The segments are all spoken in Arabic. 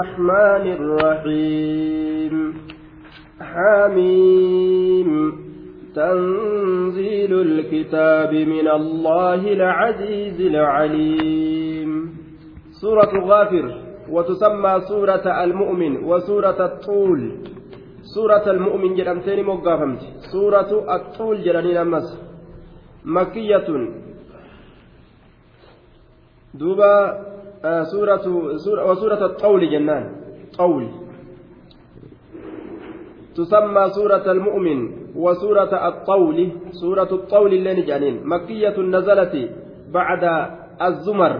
الرحمن الرحيم. حميم. تنزيل الكتاب من الله العزيز العليم. سورة غافر وتسمى سورة المؤمن وسورة الطول. سورة المؤمن جرمتين مقافمت سورة الطول جرانين أمس. مكية. دوبا سورة, سورة وسورة الطول جنان. طول. تسمى سورة المؤمن وسورة الطول سورة الطول اللي جانين مكية نزلت بعد الزمر.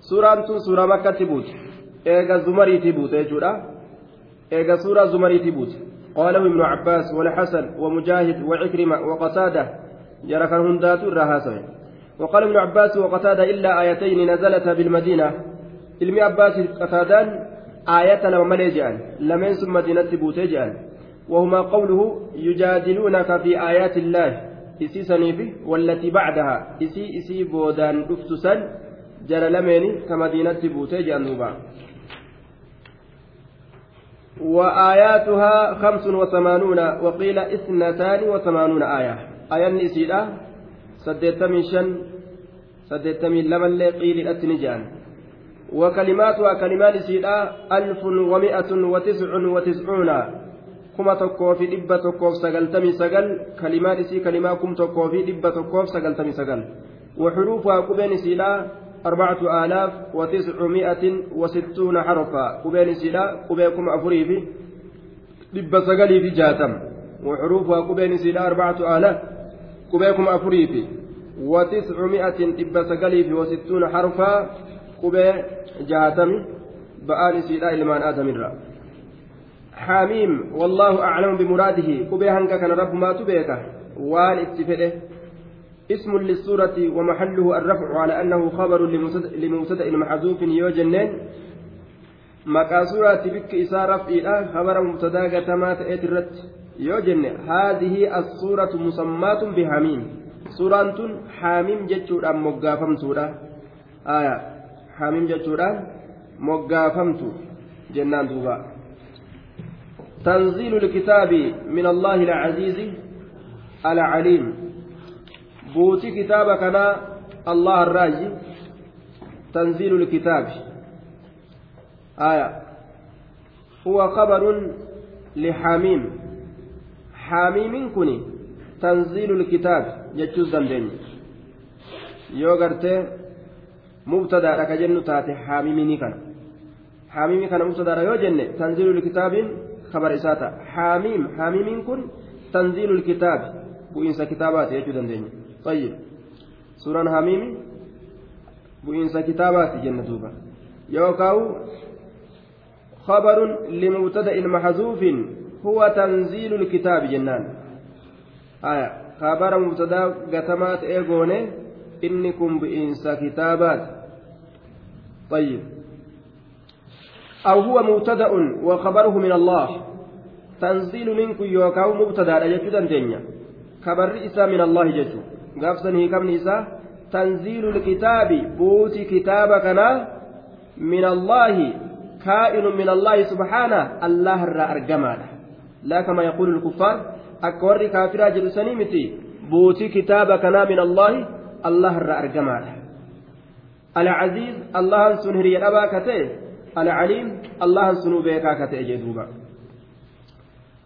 سورة سورة مكة تبوت. إيجا زمري تبوت يجورا إيجا سورة زمري تبوت. قاله ابن عباس والحسن ومجاهد وعكرمة وقتادة جرى كان هندات الرهاسة. وقال ابن عباس وقتادة إلا آيتين نزلتا بالمدينة. علم عباس قتادان آية لما مليجان لمن ثم مدينة بوتيجان وهما قوله يجادلونك في آيات الله. إسي سنيفي والتي بعدها. إسي إسي بودان دفتسا جل لمن كمدينة بوتيجان دوبا وآياتها خمس وثمانون وقيل اثنتان وثمانون آية. آية نسيدة سديتمي شن سديتمي لمن قيل أتنجان وكلماتها كلمات سيدة ألف ومائة وتسع وتسعون كما تكو في دبة تكو سقلتمي سقل كلمات سي كلمات كم تكو في دبة تكو سقلتمي سقل وحروفها كبين سيدة أربعة آلاف وتسعمائة وستون حرفا كبين سيدة كبيكم أفري في دبة سقلي في جاتم وحروفها كبين سيدة أربعة آلاف كبيكم أفري في وتسعمائة دبة سقلي في وستون حرفا قبي جهاتمي بآل سيداء لمن آدم الرا. حاميم والله أعلم بمراده. قبي هنك كان رب ما تبيك. وان اتفده. اسم للسورة ومحله الرفع على أنه خبر لمبتدأ محذوف يوجنين maqaa suuraatti bikki isaa raf'iidha habara mubtadaa gatamaa ta'eet irratti yoo jenne haadihi assuuratu musammaatun bihamiim suuraan tun haamiim jechuudhaan moggaafamtuudha. Aya haamiim jechuudhaan moggaafamtu jennaan duuba. تنزيل الكتاب من الله العزيز العليم بوتي كتابك أنا الله الراجي تنزيل الكتاب آية هو خبر لحاميم حاميم كني تنزيل الكتاب يجوز دندن يوغرتي mubtadaadha ka jennu taate haamimini kana haamimi kana mubtadaadha yoo jenne tanziilul kitaabiin kabar isaa ta'a haamim haamimiin kun tanziilul kitaabi bu'iinsa kitaabaati jechuu dandeenya tayyib suuraan haamimi bu'iinsa kitaabaati jenna duuba yookaan خبر لمبتدأ محذوف هو تنزيل الكتاب جنان آية خبر مبتدأ قتمات إيغوني إنكم بإنسى كتابات. طيب. أو هو مبتدأ وخبره من الله. تنزيل منكم يوكاو مبتدأ جدا دنيا خبر إسا من الله جدو قافسنه كم نساء تنزيل الكتاب. بوتي كتابكنا من الله. كائن من الله سبحانه. الله الرا أرجمانا لا كما يقول الكفار. أكور كافرا جلسني متي بوتي كتابكنا من الله الله الرا أرجمانا العزيز الله سن هري أبا كتئ العليم الله سن بيكا كتئ جدوبا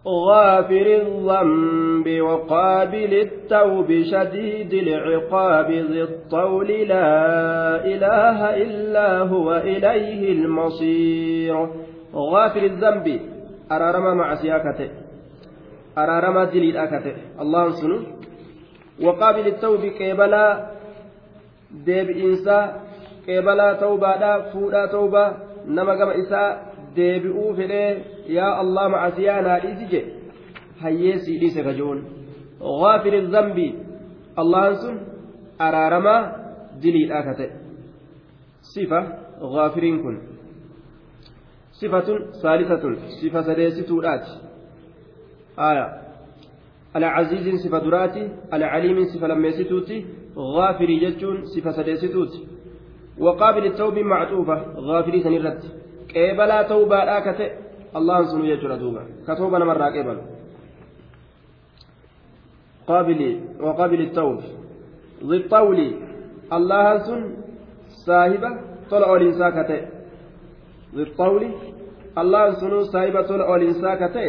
غافر الذنب وقابل التوب شديد العقاب ذي الطول لا إله إلا هو إليه المصير غافر الذنب أرارما مع سياكته araaramaa diliidha akka ta'e allahan sunu. Waqaabili tawbi qeebalaa deebi'iinsaa qeebalaa tawbaadhaa fuudhaa tawbaa nama gama isaa deebi'uu fedhee yaa allah macasiyaa naa dhiisi jedhe hayyeesii dhiise kajoon gaafiri zambi. Allahan sun araaramaa diliidha akka ta'e sifa gaafiriin kun. Sifatun saalisatun. Sifa sadeessituudhaati آية. العزيز صفة دراتي العليم صفة لميستوتي غافري جتون صفة سديستوتي وقابل التوب معطوفة غافري سنرت tawbaadhaa ka ta'e allahan sunu jechuudha duuba ka tooba namarraa qeebalu qaabili waqaabili tawb ضطولي الله سن صاحبة طلع الإنسان كتئ ضطول الله سنو صاحبة طلع الإنسان كتئ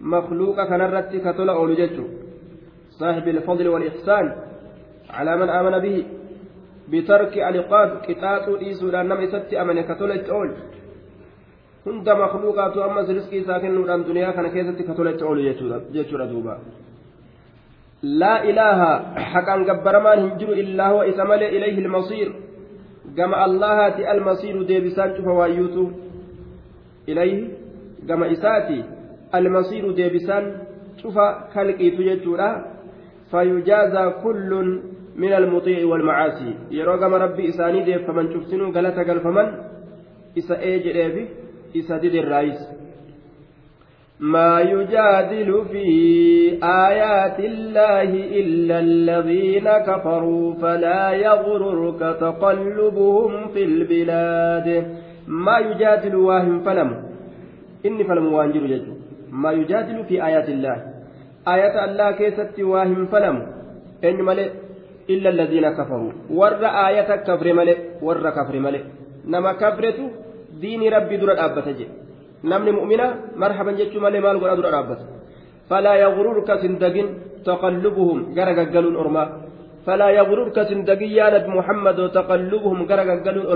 مخلوق كنرت كطلع لججه صاحب الفضل والإحسان على من آمن به بترك العقاب قطاط إيسو لأنما يسد أمن كطلع أول hunda makluuqaatu ammas riskii isaa kennuudhaan duniyaa kana keessatti katolatti oolu jechuudha duuba laa ilaaha haqaan gabbaramaan hin jiru illaa huwa isa malee ilayhi ilmasiir gama allahaati almasiiru deebisaan cufa waayyuutu ilayhi gama isaati almasiiru deebisaan cufa kalqiitu jechuudha fayujaazaa kullun min almuxiici walmacaasii yeroo gama rabbii isaanii deeffaman cuftinuu galata galfaman isa ee jedheefi isa didirraayis ما يجادل في آيات الله إلا الذين كفروا فلا يغررك تقلبهم في البلاد ما يجادل واهم فلم إني فلم وانجر جد ما يجادل في آيات الله آيات الله كيست واهم فلم إن ملئ إلا الذين كفروا ور آية كفر ملئ ور كفر ملئ نما كفرته دين ربي در أبتجي namni mu'mina marhaban jechuu malee maal godha dura dhaabbata falaa yagururka sindagin taqallubuhum gara gaggaluun ormaa falaa yagururka sindagin yaa nabi muhammad taqallubuhum gara gaggaluun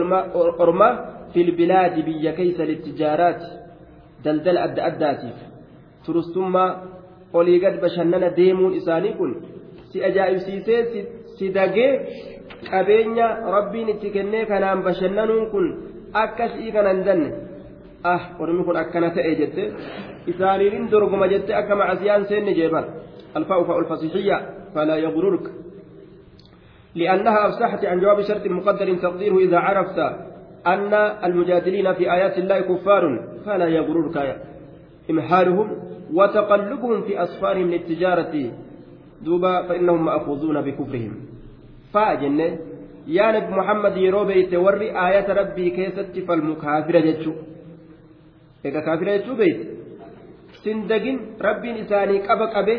ormaa fil bilaadi biyya keeysa littijaaraati daldala adda addaatiif turistummaa olii gad bashannana deemuun isaanii kun si ajaa'ibsiisee si dagee qabeenya rabbiin itti kennee kanaan bashannanuun kun akkasii kanan danne ah ormi kun akkana ta'e jette isaaniin dorgoma jette akka macasiyaan seenne jeebar alfaa'u fa'u alfasixiyya falaa yagururk لأنها أفسحت عن جواب شرط مقدر تقديره إذا عرفت أن المجادلين في آيات الله كفار فلا يغررك إمحالهم وتقلبهم في أسفارهم للتجارة دوبا فإنهم مأخوذون بكفرهم فأجن يا نبي محمد يروبي توري آيات ربي كيست فالمكافر جتشو egaa kaafira jechuu beeyte sindagin rabbiin isaanii qaba qabe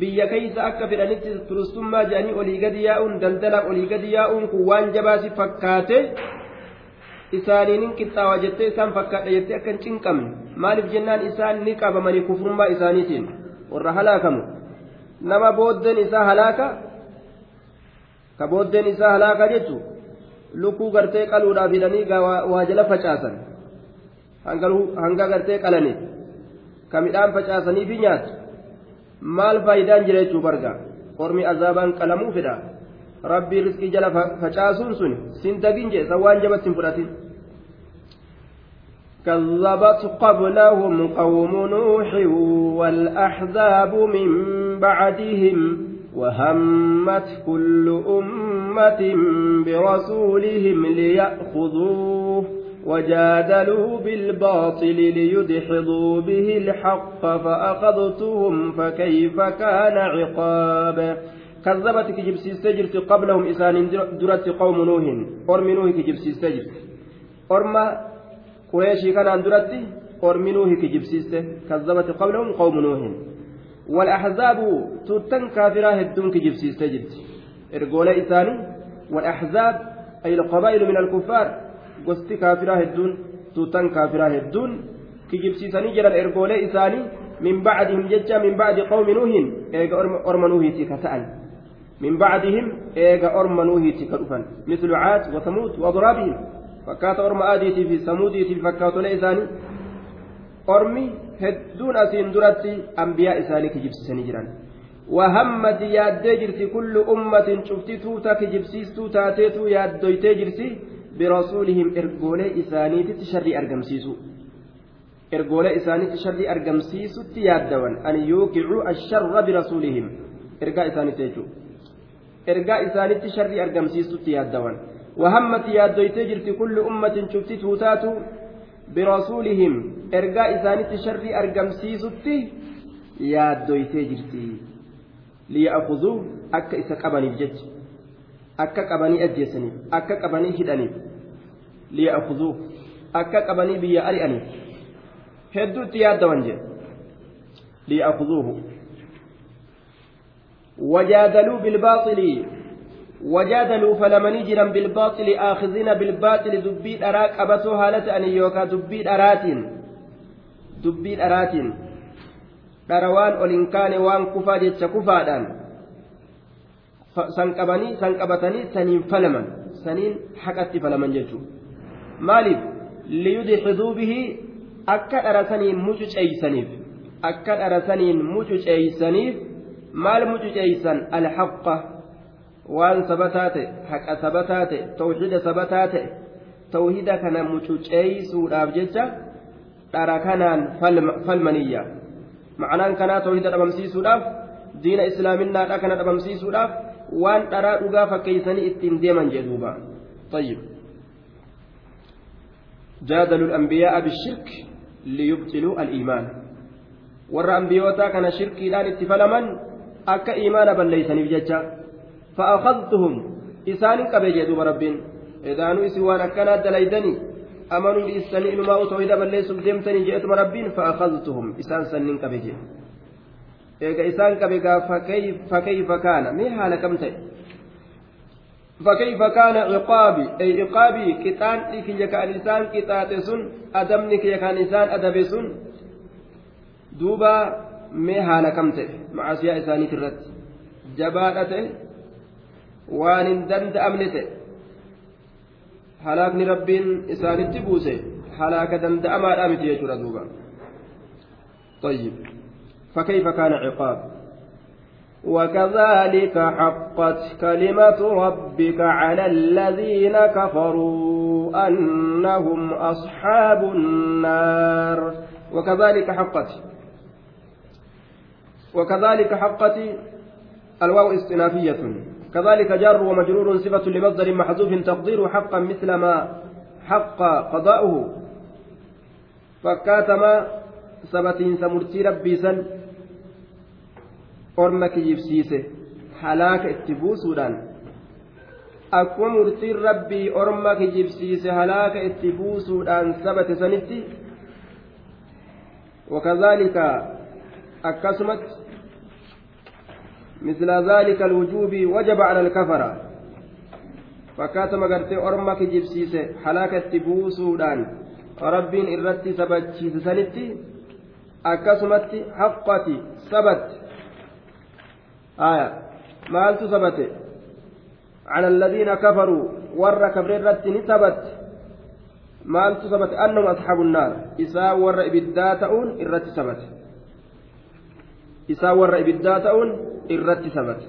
biyya keeysa akka fedhanitti turistummaa jedhanii olii gadi yaa'uun daldala olii gadi yaa'uun kun waan jabaasi fakkaate isaaniinin qixxaawa jettee isaan fakkaadha jettee akka hin cinqamne maaliif jennaan isaan ni qabamanii kufrummaa isaaniitiin warra halaakamu nama booddeen isaa halaaka ka booddeen isaa halaaka jechu lukkuu gartee qaluudhaaf hidhanii waa jala facaasan hanga gartee qalanii ka midhaan facaasanii fi nyaatu maal faayidaan jira jechuu barga qormi azaabaan qalamuu fedha rabbii riskii jala facaasuun sun sin dagin jee san waan jabatti hin fudhatin كذبت قبلهم قوم نوح والأحزاب من بعدهم وهمت كل أمة برسولهم ليأخذوه وجادلوا بالباطل ليدحضوا به الحق فأخذتهم فكيف كان عقاب كذبت كجبسي سجرت قبلهم إسان درت قوم نوح أرم نوح كجبسي سجرت أرم قريشي كان درت أرم نوح كجبسي كذبت قبلهم قوم نوح. والأحزاب تتن كافرة هدون كجبسي سجرت إرجول إساني والأحزاب أي القبائل من الكفار gosti kaafiraa hedduun tuutan kaafiraa hedduun kijibsiisanii jiran ergoolee isaanii min bacdihim jecha min bacdi qawmi nuuhin eega orma nuuhiiti ka orma nuuhiiti ka dhufan mislu caad wa samuud wa adraabihim fakkaata orma aadiitii fi samuudiitii fakkaatolee isaanii ormi hedduun asiin duratti ambiyaa isaanii kijibsiisanii jiran وهمت يادي جرتي كل أمة شفتي توتا كجبسيس توتا تيتو يادويتي جرتي برسولهم إرجولي إسانيتي شري أرجمسيسو إرجولي إسانيتي شري أرجمسيسو تيادوان أن يوقعوا الشر برسولهم إرجاء إسانيتي جو إرجاء إسانيتي شري أرجمسيسو تيادوان وهمت يادويتي جرتي كل أمة شفتي توتاتو برسولهم إرجاء إسانيتي شري أرجمسيسو يادويتي جرتي ليأخذوا أكا إسا قبني بجد akka qabanii ajjeesaniif akka qabanii hidhaniif. Liya'khuduu akka qabanii biyya ari'aniif. Hedduutti yaaddawan jedhe liya'kuzuuhu وجادلوا بالباطل وجادلوا فلمني جرا بالباطل آخذين بالباطل دبي أراك أبتو هالة أن يوكا دبي أراتين دبي أراتين dharawaan ol hin kaane waan kufaa jecha kufaadhaan san qabanii san qabatanii saniin falaman saniin haqatti falaman jechuudha maaliif liyudxiduu bihi akka dharasaniin mucuceeysaniif akka dharasaniin mucuceeysaniif maal mucuceeysan alhaqa waan sabataa ta'e haqa sabataa ta'e tawxiida sabataa ta'e tawhida kana mucuceeysuudhaaf jecha dhara kanaan falmaniyya ma'anaan kanaa tawhida dhabamsiisuudhaaf diina islaaminaadha kana dhabamsiisuudhaaf waan dharaa dhugaa fakkeeysanii ittiin deeman jedhuuba طيب جادلوا الأنبياء بالشرك ليبطلوا الإيمان warra ambiyootaa kana shirkiidhaan itti falaman akka iimaana balleeysaniif jecha fa'aakadtuhum isaanin qabe jee duba rabbiin edaanuu isin waan akkanaa dalaydanii amanuu dhiistanii inumaa utoo hida balleessuuf deemtanii jeetuma rabbiin fa'aakadtuhum isaan sannin qabe jee eega isaan qabe gaa fakkeeyfa kaana mee haala kam ta'e فكيف كان عقابي أي عقابي كتان كي كان إنسان كتاتسون أدمني كي كان إنسان أدبسون دوبا mee haala kam ta'e macasiyaa isaaniit irratti jabaadha ta'e waan hin danda'amne ta'e halaakni rabbiin isaanitti buuse halaaka danda'amaadhaa miti jechuudha duuba طيب فكيف كان عقاب وكذلك حقت كلمة ربك على الذين كفروا أنهم أصحاب النار وكذلك حقت وكذلك حقت الواو استنافية كذلك جار ومجرور صفة لمصدر محذوف تقدير حقا مثل ما حق قضاؤه فكاتما سبتين سمرتي ربي سن orma kijibsiise halaaka itti buusuudhaan akkuma murtiin rabbii orma kijibsiise halaaka itti buusuudhaan sabate sanitti wakazaalika akkasumatti مثل ذلك الوجوب وجب على الكفرة fakkaatuma gartee orma kijibsiise halaakatti buusuudhaan rabbiin irratti sabachiisanitti akkasumatti haqqati sabatti aya maaltu sabate على الذين كفروا ور كبر الرت نسبت مالت سبت أنهم أصحاب النار إساء ور إبداتؤون الرت سبت إساء ور إبداتؤون irratti sabate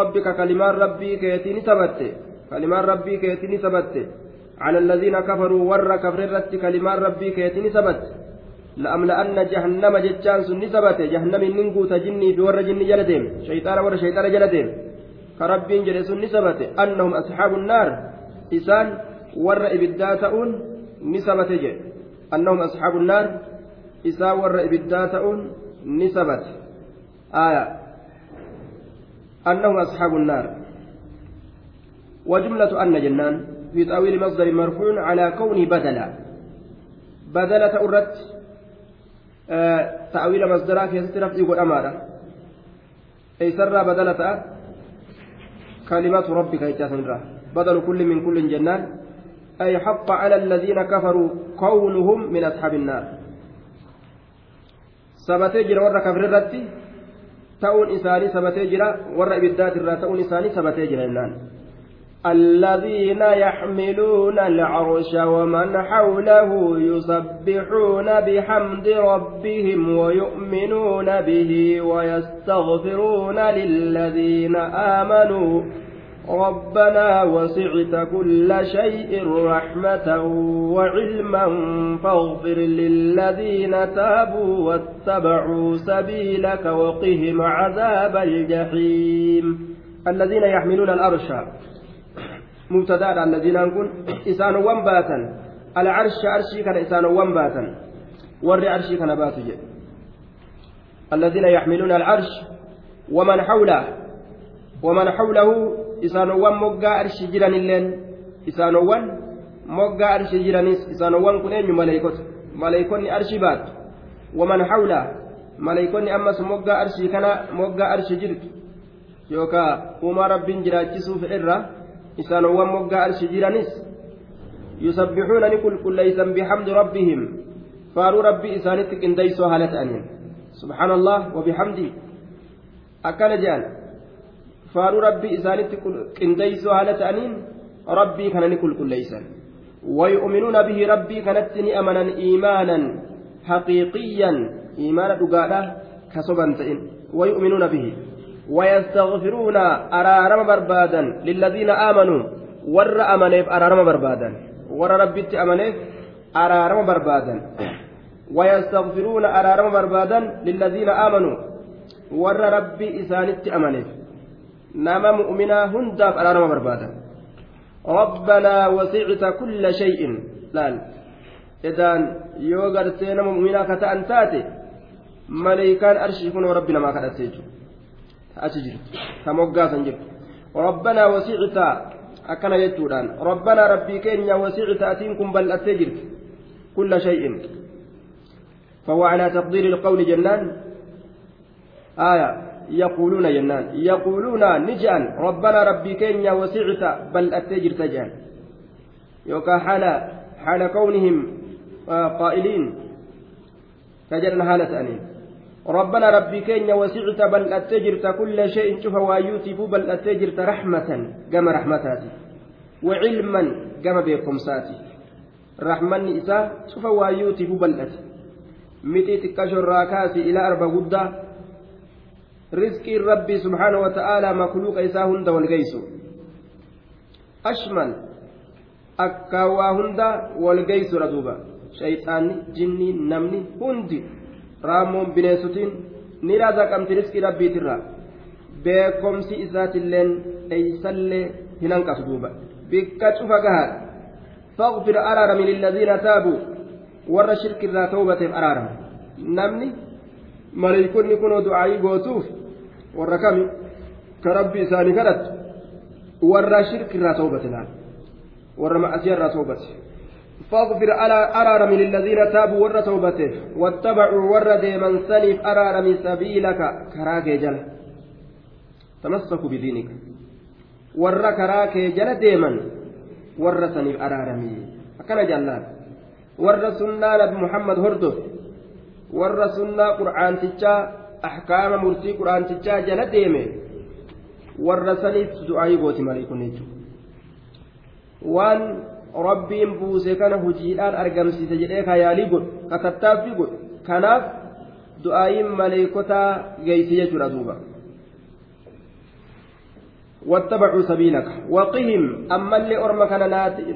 rabbika kalimaan rabbii keetii ni sabatte. Kalimaan rabbii keetii ni sabatte. على الذين كفروا ور كفر الرت كلمان ربي كيتني سبت لأملأن جهنم جتان سني سبت جهنم ننقو تجني بور جني جلدهم شيطان ور شيطان جلدهم كرب جل سني سبت أنهم أصحاب النار إسان ور إبداتؤون نسبت جل أنهم أصحاب النار إسان ور إبداتؤون نسبت آية. أنهم أصحاب النار. وجملة أن جنان في تأويل مصدر مرفوع على كونه بدلا بدلة أردت آه تأويل مصدر في سترف يقول أمارة. أي سر بدلة كلمات ربك يتسنرا بدل كل من كل جنان. أي حق على الذين كفروا كونهم من أصحاب النار. سبتجر ورا كفر الرتي ta'uun isaanii sabatee jira warra ibiddaatirraa ta'uun isaanii sabatee jira jennaan الذين يحملون العرش ومن حوله يسبحون بحمد ربهم ويؤمنون به ويستغفرون للذين آمنوا ربنا وسعت كل شيء رحمة وعلما فاغفر للذين تابوا واتبعوا سبيلك وقهم عذاب الجحيم. الذين يحملون الأرش. مبتدأ الذين نقول إسان ونباتا العرش أرشي كان إسان ونباتا ور أرشي كان باتج الذين يحملون العرش. ومن حوله. ومن حوله isaanowwan moggaa arshi jiranilleen isaanowwan moggaa arshii jiranis isaanowwan kun eenyu maleeykota maleeykonni arshii baattu waman hawlaa maleeykonni ammas moggaa arshii kana moggaa arshii jirtu yookaan uumaa rabbiin jiraachisuu fedherra isaanowwan moggaa arshii jiranis yusabbixuuna ni qulqulleeysan bixamdi rabbihim faaruu rabbii isaanitti qindeeysoo haala ta'aniin subhaana allah wabixamdii akkana jedhan faaruu rabbii isaanitti qindeeysoo haala ta'aniin rabbii kana ni qulqulleeysan ويؤمنون به ربي كانت أمنا إيمانا حقيقيا إيمان دقاء كسبا ويؤمنون به ويستغفرون أرارم بربادا للذين آمنوا ور أمنيف أرارم بربادا ور ربي أمنيف أرارم بربادا ويستغفرون أرارم بربادا للذين آمنوا ور ربي إسانت أمنيف نما مؤمنا هنداف أرارم بربادا ربنا وسعت كل شيء لال إذن يوغر سينما مؤمنا كتأن تاتي ملائكان أرشي كن ربنا ما كانت تيجو أتجر تموغاسا جر ربنا وسعت أكن يجودان ربنا ربي كينيا وسعت أتينكم بل أتجر كل شيء فهو على تقدير القول جنان آية يقولون جنان يقولون نجان ربنا ربي كينيا وسعت. بل أتجر تجان يوكا حال حال كونهم قائلين. تجرن حالة أنين. ربنا ربي كينيا وسعت. بل أتجرت كل شيء. شوف وايوتي بل أتجرت رحمة. كما رحمتاتي. وعلما كما بكم ساتي. رحمن إساء شوف وايوتي بل أتي متي تكشر راكاسي إلى أربع غدة رزق ربي سبحانه وتعالى مخلوق إساء هند والقيس أشمل أكاوا هند والقيس ردوبا شيطان جني نمني هندي raammoon bineensotiin ni razaqamti riskii rabbiitirra beekomsi isaatilleen eeysallee hin hanqasu duuba bikka cufa gahaadha faqfir araarami lilladhiina taabuu warra shirkirraa tawbateef araarama namni maleeykonni kunoo du'aayii gootuuf warra kami ka rabbi isaanii kadhattu warra shirkirraa tawbate laal warra ma'asiyarraa tawbate فاغفر أرارم للذين تابوا ور توبته واتبعوا ور ديمن سنف أرارم سبيلك كراك جل تمسكوا بدينك ور كراك جل ديمن ور سنف أرارمي أكن جلال ور سنة محمد هردف ور سنة قرآن أحكام مرسي قرآن تجا جل ديمة. ور سنف دعائي بوتي مالكم وان kana hojiidhaan argamsiise jedhee ka yaalii godhu ka tattaaffii godhu kanaaf du'aayin maleekotaa geeyse jechuudha duuba واتبعوا سبيلك. وقهم. أما اللي أرمى كان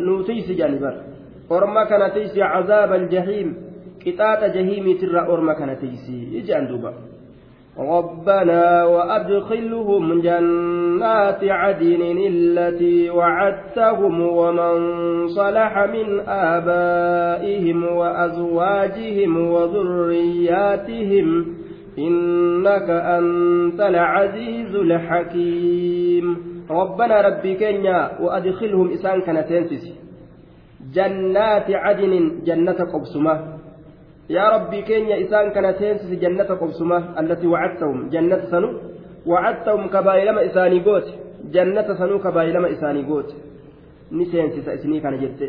نوتيس جانبا. أرمى كان تيسي عذاب الجحيم. قطاة جهيم ترى أرمى كان تيسي. يجي دوبا. ربنا وأدخلهم جنات عدن التي وعدتهم ومن صلح من آبائهم وأزواجهم وذرياتهم إنك أنت العزيز الحكيم. ربنا ربي كنيا وأدخلهم إسان كانت جنات عدن جنة قبسمة. يا ربي كينيا إسان كان تنسس جنة قبسمة التي وعدتهم. جنة سنو وعدتهم كبايلما إساني قوت. جنة سنو كبايلما إساني قوت. نسينسس إسني كان جت.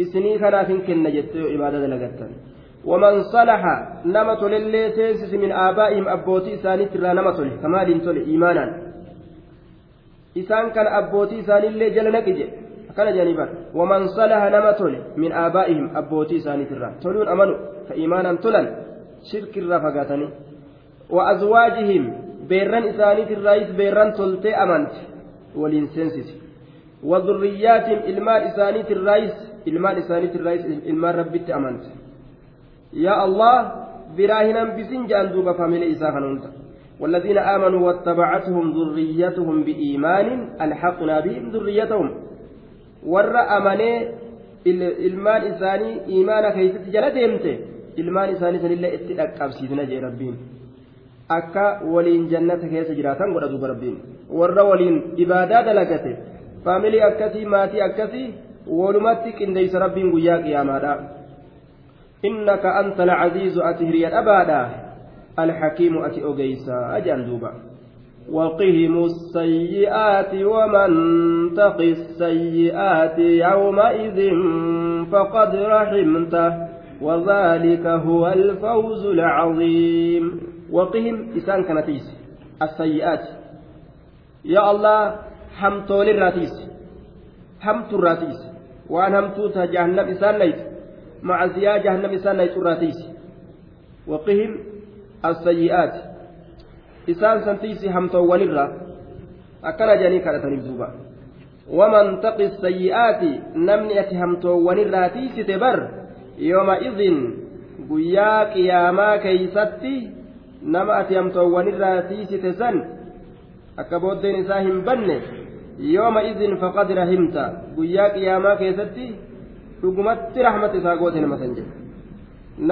إسني كان فين جت. عبادة لقتن ومن صلح نمت للي تنسس من آبائهم أبوتي إساني ترى نمت كمال تولي إيمانا. إسان كان أبوتي إساني اللي جل نكجي kana janiban waman salaha nama tole min aabaa'ihim abbootii isaaniitirraa toluun amanu ka iimaanan tolan shirkirraa fagaatanii wa azwaajihim beerran isaaniitirraayis beerran toltee amante waliin seensisi wa dhurriyyaatiin ilmaan isaaniitirraayis ilmaan isaaniitirraayis ilmaan rabbitti amante yaa allah biraa hin hambisin jedhan duuba faamilee isaa kan hunda والذين آمنوا واتبعتهم ذريتهم بإيمان ألحقنا بهم ذريتهم warra amanee ilmaan isaanii imaana keessatti jala deemte ilmaan isaanii sanillee itti dhaqqabsiisna jee rabbiin akka waliin jannata keessa jiraatan godha duuba rabbiin warra waliin ibaadaa dalagate faamilii akkasii maatii akkasii walumatti qindeeysa rabbiin guyyaa qiyaamaadha innaka anta alcaziizu ati hiriya dhabaadha alxakiimu ati ogeysa ajaan duuba وقهم السيئات ومن تق السيئات يومئذ فقد رحمته وذلك هو الفوز العظيم. وقهم إسان كنتيس السيئات. يا الله حمتول الراتيس حمت الراتيس وأن همتوتها جهنم إسان ليس مع زيا جهنم إسان ليس الراتيس وقهم السيئات. إسان سنتيس همتوول الرا أكل جاني كالتنيب دوبا ومن تقي السيئات نمني أتي همتوول الراتيس تبر يوم إذن guyyaa qiyaamaa keeysatti nama ati hamtoowwan irraa tiisite san akka booddeen isaa hin banne yooma idin faqad rahimta guyyaa qiyaamaa keessatti dhugumatti rahmata isaa goote nama san jedhe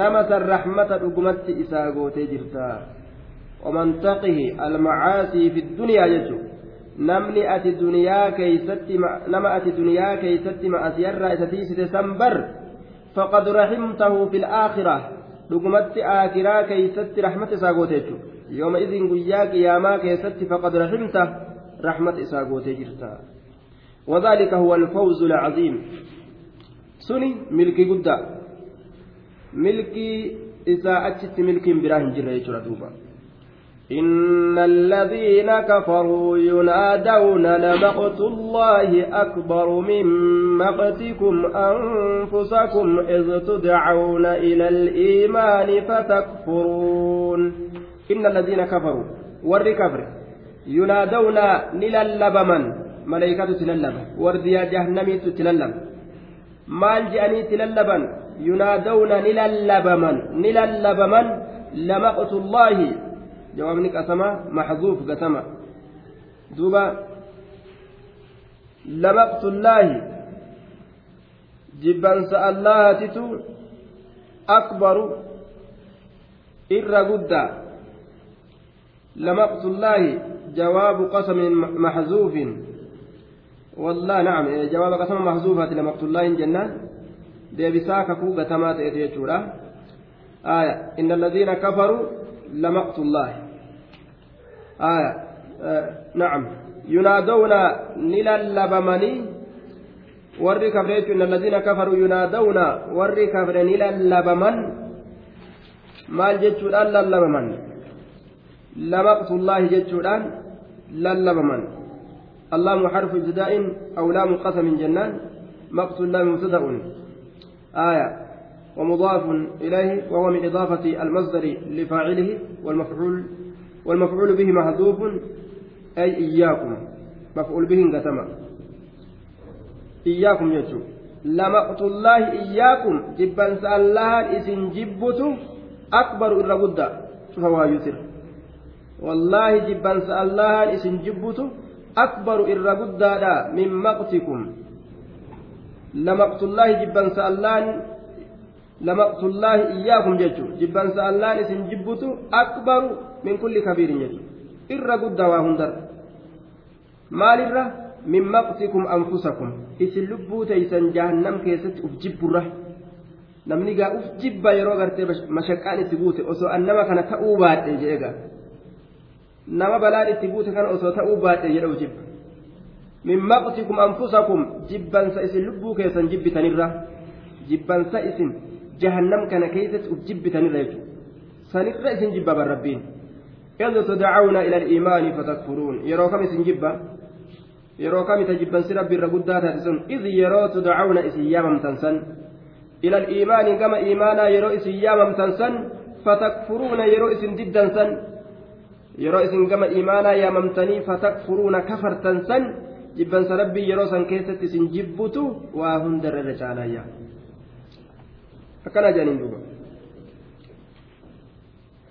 nama san rahmata dhugumatti isaa gootee jirta ومن تقه المعاصي في الدنيا يجو duniyaa keeysatti ma'asiyarraa isa tiisite san bar faqad rahimtahu fi laakhira dhugumatti aakiraa keeysatti rahmata isaa goote jechu yooma idin guyyaa qiyaamaa keessatti faqad rahimta rahmata isaa gootee jirta وذلك هو الفوز العظيم سني ملكي قدا ملكي إذا أتت ملكي براهن جرى دوبا إن الذين كفروا ينادون لمقت الله أكبر من مقتكم أنفسكم إذ تدعون إلى الإيمان فتكفرون. إن الذين كفروا ور كفر. ينادون نللبمن ملائكة تللب. ورديا جهنمي تللب. مال جاني تللبن. ينادون نللبمن نللبمن لمقت الله jawaabni qasama maxzuuf gatama duuba lamaqtullaahi jibbansa allahatitu akbaru irra guddaa lamaqtullaahi jawaabu qasamin maxzuufin والله نعم جواب قسم محذوفة لمقت الله جنان ديبسا كفو قتما تأتي آية إن الذين كفروا لمقت الله آية آه نعم ينادون نللبمني warri kafre jechuun alladhiina kafaruu yunaadawna warri kafre ni lallabaman maal jechuudhaan lallabaman lamaqtullaahi jechuudhaan lallabaman allaamu xarfu ibtidaa'in aw laamu qasamin jennaan maqtullaahi mubtada'un aaya ومضاف إليه وهو من إضافة المصدر لفاعله والمفعول والمفعول به محذوف أي إياكم. مفعول به قتم إياكم يجو لمقت الله إياكم جبا سألها إسن جبت أكبر إلا بد فهو يسر. والله جبا سألها إسن جبت أكبر إلا بد من مقتكم لمقت الله جبا سألان lama tullaahi iyyaakum jechuun jibbansa allaan isin jibbutu akbaru min kulli kabiirin jechuudha. Irra guddaa waa hundarra maalirra? Min maqtikum anfusakum. Isin lubbuu teeysan jahannam keessatti uf jibburra. Namni gaa uf jibba yeroo gartee mashaqqaan itti buute osoo annama kana ta'uu baadhe jedhe gaa nama balaan itti buute kana osoo ta'uu baadhe jedhe uf jibba. Min maqtikum anfusakum. Jibbansa isin lubbuu keessan jibbitanirra jibbansa isin jahannam kana keessatti uf jibbitanirra jechuudha sanirra isin jibba ban rabbiin إذ تدعون إلى الإيمان فتكفرون. يرو كم إسن جبا؟ يرو كم تجبا سر بالرقودات تسن. إذ يرو تدعون إسياما تنسن. إلى الإيمان كما إيمانا يرو إسياما تنسن. فتكفرون يرو إسن جدا سن. يرو إسن كما إيمانا يا ممتني فتكفرون كفر تنسن. جبا سربي يرو سن كيست إسن جبتو. وهندر الرجال akkana jedhaniin duuba.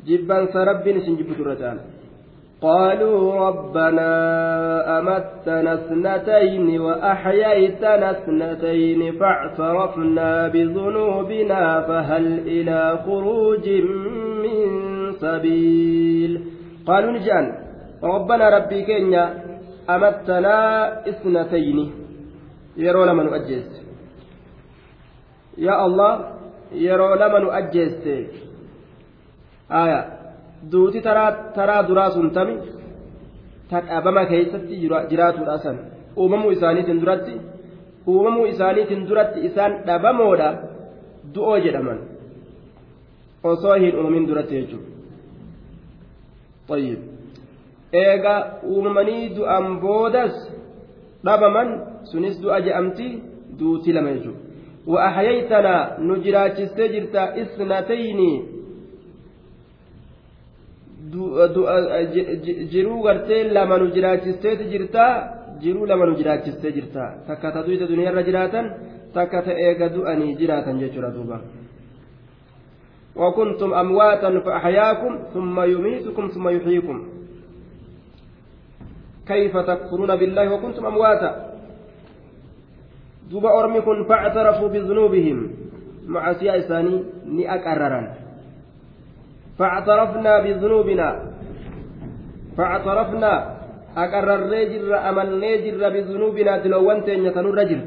Jibbansa rabbiin isin jibbitu irra caala قالوا ربنا أمتنا اثنتين وأحييتنا اثنتين فاعترفنا بذنوبنا فهل إلى خروج من سبيل قالوا نجان ربنا ربي كينيا أمتنا اثنتين يرون من أجز yaa allah yeroo lama nu ajjeeste. Aya duuti taraa duraa sun tami ta dhabama keessatti jiraatudha san uumamuu isaaniitiin duratti uumamuu isaaniitiin duratti isaan dhabamoodha du'oo jedhaman. Osoo hin uumamin duratti jechuudha eegaa uumamanii du'an boodas dhabaman sunis du'a je'amti duuti lama jechuudha. وأحييتنا نجراج جرتا إثنتين jiraachisteeti jirta jiruu lama nu jiraachistee jirta takka ta duyda duniyaarra jiraatan takka ta eega du'anii jiraatan jechuudha duuba وكنتم أمواتا فأحياكم ثم يميتكم ثم يحييكم كيف تكفرون بالله وكنتم أمواتا دوبا أرمكم فاعترفوا بذنوبهم مع سياساني نأكررا فاعترفنا بذنوبنا فاعترفنا أقررني جر أملني جر بذنوبنا تلوان تنيتن الرجل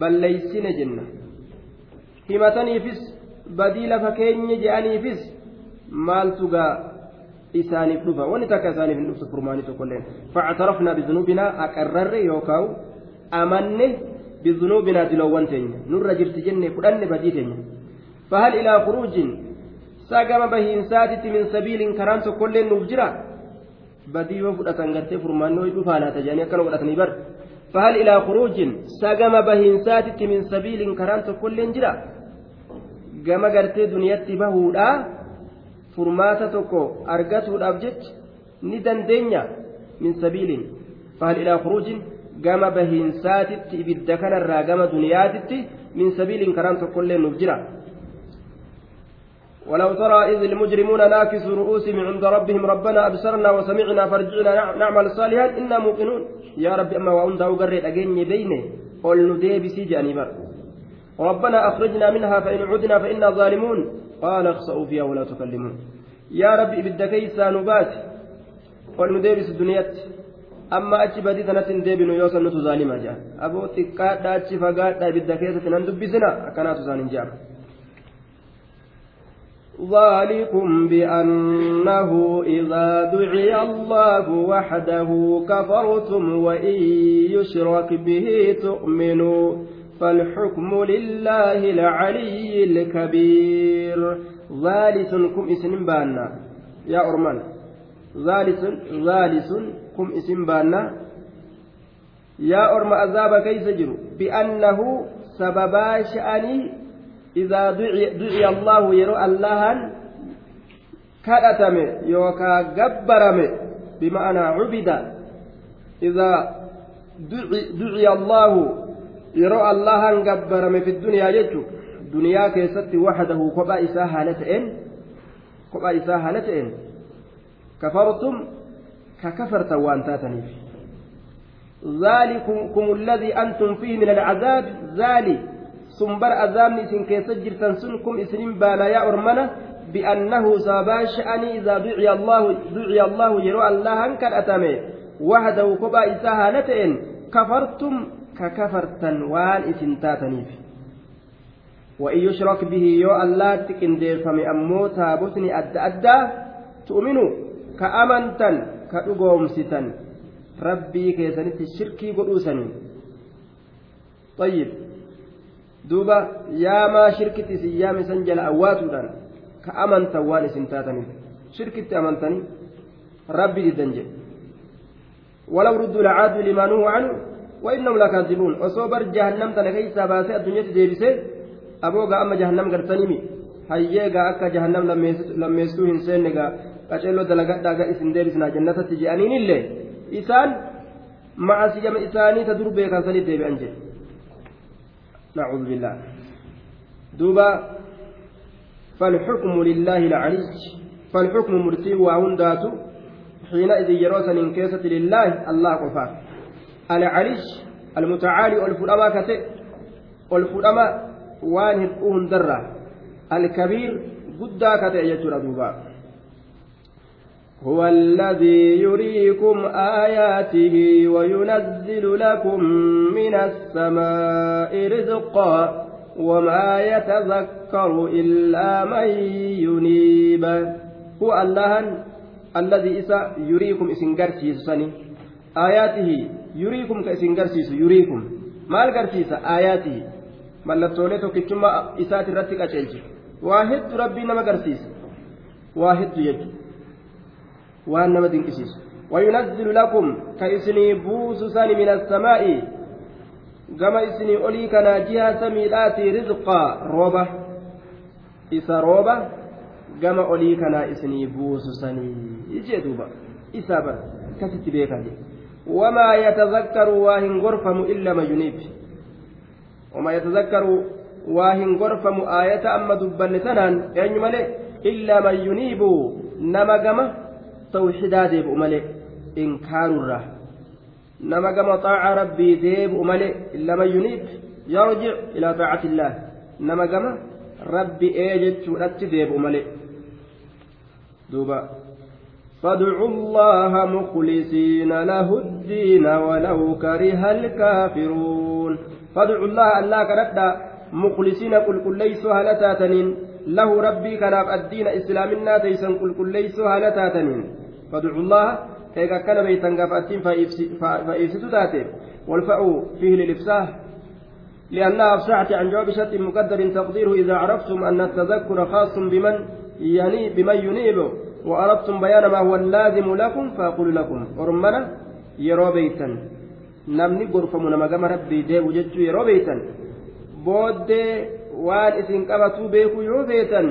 بل ليسن جنة badii lafa keenya je'aniifis maaltu gaa isaaniif dhufa wanni takka isaaniif hin dhuftu furmaanii tokkolleen factarafnaa bidunuubinaa aqarrarre yookaan amanne bidunuubinaa diloowwan teenya nurra jirti jenne fudhanne badii teenya fahal ilaa kuruujin sagama bahiinsaatitti min sabiiliin karaan tokkolleen nuuf jira badii yoo fudhatan gartee furmaannoo dhufaa laata jedhanii akkana godhatanii bar fahal ilaa kuruujin sagama bahiinsaatitti min sabiiliin karaan tokkolleen jira gama gartee duniyatti bahuudhaa furmaata tokko argatuudhaaf jecha ni dandeenya min sabiiliin fahal ilaa kuruujin gama bahiinsaatitti ibidda kanarraa gama duniyaatitti min sabiiliin karaan tokkollee nuuf jira. ولو ترى إذ المجرمون ناكسوا رؤوسهم عند ربهم ربنا أبصرنا وسمعنا فارجعنا نعمل صالحا إنا موقنون. يا رب أما وأنت أقرر أجيني بينه قل نديب سيجاني بر. ربنا أخرجنا منها فإن عدنا فإنا ظالمون. قال اخسأوا فيها ولا تكلمون. يا رب إبدا كيسا نبات. قل نديب الدنيا. أما أتش بدي تنت ديبن يوصل نتو ظالما جاء أبو تكاد أتش فقاد إبدا كيسا نندبسنا أكنات ظالم جاء ذلكم بأنه إذا دعي الله وحده كفرتم وإن يشرك به تؤمنوا فالحكم لله العلي الكبير ذالسكم اسم بانا يا أرمان ذالس ذالسكم اسم بانا يا أرم أذاب كيف جروا بأنه سببا شأني إذا دعي الله يرى الله كأتم يوكا جبرم بمعنى عبد إذا دعي الله يرى الله جبرم في الدنيا يجو دنيا كيست وحده كبا إساها لتئن كبا إساها لتئن كفرتم ككفرت وانتاتني ذلكم الذي أنتم فيه من العذاب ذلك isin keessa jirtan sun kum isinin baana yaa ormana bi'annahu sababaa sha'anii idaa duciya allahu yeroo allahan kadhatame wahdahu kophaa isaa haala ta'een kafartum ka kafartan waan isin taataniif وإن يشرك به يو الله تكندير فمي أمو تابوتني أدى تؤمنوا كأمنتا كأقومستا ربي كيسنت الشركي قدوسني طيب duuba yaamaa shirkitti isin yaame san jala awwaatuudhaan ka amantan waan isin taataniif shirkitti amantanii rabbi diddan jedhe ولو ردوا لعادوا لما نهوا عنه وإنهم لكاذبون وصوبر جهنم تنكيسا باسي الدنيا ديبسي أبوغا أما جهنم قرتنمي hayyeega akka jahannam lammeessuu hin seennega qaceelloo dalagadhaaga isin deebisnaa jannatatti je'aniinillee isaan macasiyama isaanii ta dur beekan saniif deebi'an jedhe. نعوذ بالله دوبا فالحكم لله العلي فالحكم مرتي وهندات حينئذ يروس من كيسة لله الله قفا العلي المتعالي والفلما كتئ والفلما وان هدؤهن درة الكبير قدا كتئ يجر دوبا هو الذي يريكم آياته وينزل لكم من السماء رزقا وما يتذكر إلا من ينيب هو الله الذي إسا يريكم إسن قرسيسني آياته يريكم كإسن قرسيس يريكم aayaatihi mallattoolee tokkichummaa isaati irratti qaceelche waa hedduu rabbii nama garsiisa waa hedduu jechuudha waan nama dinqisiisu وينزل لكم كإسني بوس سن من السماء كما إسني أولي كان جهة سميلات رزقا روبة إسا روبة كما أولي كان إسني بوس سني يجدوبا إسا بر كتت بيكا وما يتذكر واهن غرفم إلا ما ينيب وما يتذكر واهن غرفم آية أما دبن سنان يعني ملئ إلا من ينيب نما كما توحيدا deebi'u malee inkaarurra nama gama xaaca rabbii deebi'u malee lama yuniib yarjic ilaa taacati illaah nama gama rabbi ee jechuudhatti deebi'u malee. Duuba. فادعوا الله مخلصين له الدين ولو كره الكافرون فادعوا الله الله كندا مخلصين قل قل ليسوا هلتاتنين له ربي كان الدين إسلامنا تيسن قل قل ليسوا هلتاتنين فادعوا الله eega akkana beeytan gaafattiin fa'ifsitu taate والفاء فيه للإفساح لأنها أفسحت عن جواب شرط مقدر تقديره إذا عرفتم أن التذكر خاص بمن يعني بمن ينيب وأردتم بيان ما هو اللازم لكم فأقول لكم ورمنا يرو بيتا namni gorfamu nama gama rabbii deebu jechuu yeroo beeytan booddee waan isin qabatuu beekuu yoo beetan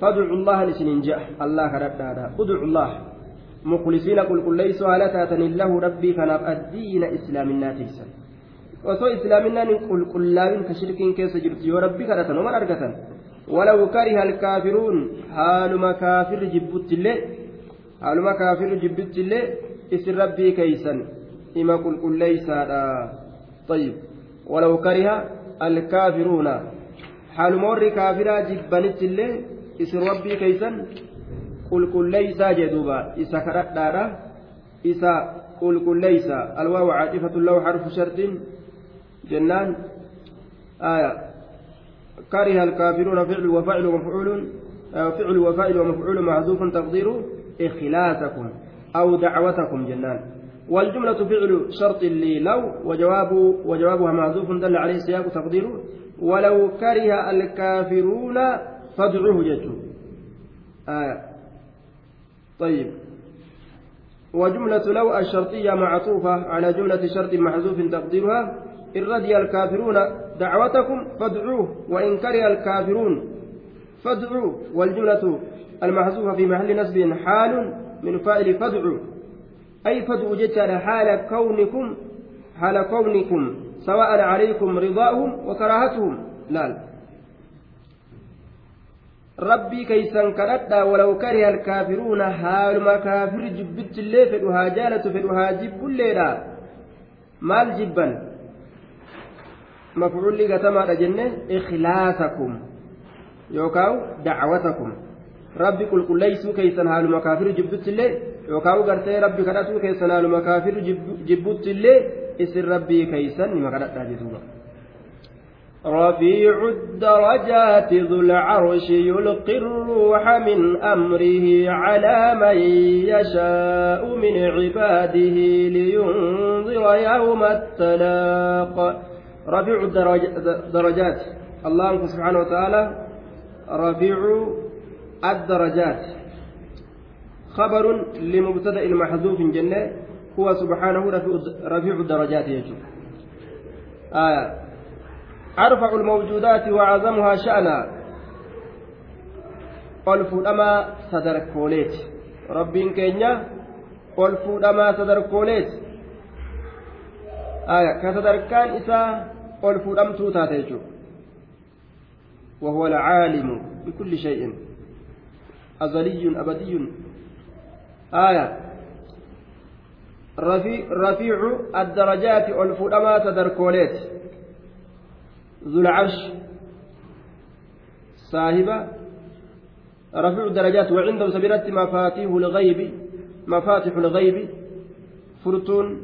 fadcu llahan isinin je'a allah kadhadhaadha udcu مخلصين قل قل ليسوا على تاتن الله ربي كان الدين إسلامنا تيسا osoo islaaminaan hin qulqullaa'in ka shirkiin keessa jirtu yoo rabbi kadhatan oman argatan walaw kariha alkaafiruun haaluma kaafirri jibbuttillee haaluma kaafirri jibbuttillee isin rabbii keeysan ima qulqulleeysaadha طيب ولو كره الكافرون حال مر كافرا جبنت الله اسم ربي كيسا qulqulleeysaa jee duuba isa kadhadhaadha. Isa qulqulleeysa alwaawu caacifatun lahu xarfu shartin jennaan. Aya كره الكافرون فعل وفاعل ومفعول فعل وفاعل ومفعول محذوف تقديره إخلاصكم أو دعوتكم جنان والجملة فعل شرط لي لو وجواب وجوابها محذوف دل عليه سياق تقديره ولو كره الكافرون فادعوه جدوا آية طيب. وجملة لو الشرطية معطوفة على جملة شرط محذوف تقديرها إن رضي الكافرون دعوتكم فادعوه وإن كره الكافرون فادعوه. والجملة المحذوفة في محل نسب حال من فاعل فادعوا أي فادعوا جتر حال كونكم حال كونكم سواء عليكم رضاهم وكراهتهم. لا. Rabbii keeysan kadhadhaa walaw kariha alkaafiruuna haaluma kaafirri jibbittillee fedhu haa jaalatu fedhu haa jibbulleedha maal jibban mafcuulli gatamaadha jenne ikhlaasakum yookaan dacwatakum rabbi qulqulleeysuu keeysan haaluma kaafirri jibbuttillee yookaan gartee rabbi kadhatuu keessan haaluma kaafirri jibbuttillee isin rabbii keeysan nima kadhadhaa jechuudha. رفيع الدرجات ذو العرش يلقي الروح من أمره على من يشاء من عباده لينذر يوم التلاق. رفيع الدرجات الله سبحانه وتعالى رفيع الدرجات. خبر لمبتدأ محذوف جنة. هو سبحانه رفيع الدرجات يجب آية. أرفع الموجودات وأعظمها شأنا ol fuudhamaa sadarkooleeti rabbiin keenya ol fuudhamaa sadarkooleeti ka sadarkaan isaa ol fuudhamtuu taate jechuudha وهو العالم بكل شيء أزلي أبدي آية رفيع, الدرجات الفؤما تدركوليت ذو العرش صاحب رفيع الدرجات وعنده سبيلة مفاتيح الغيب مفاتيح الغيب فرتون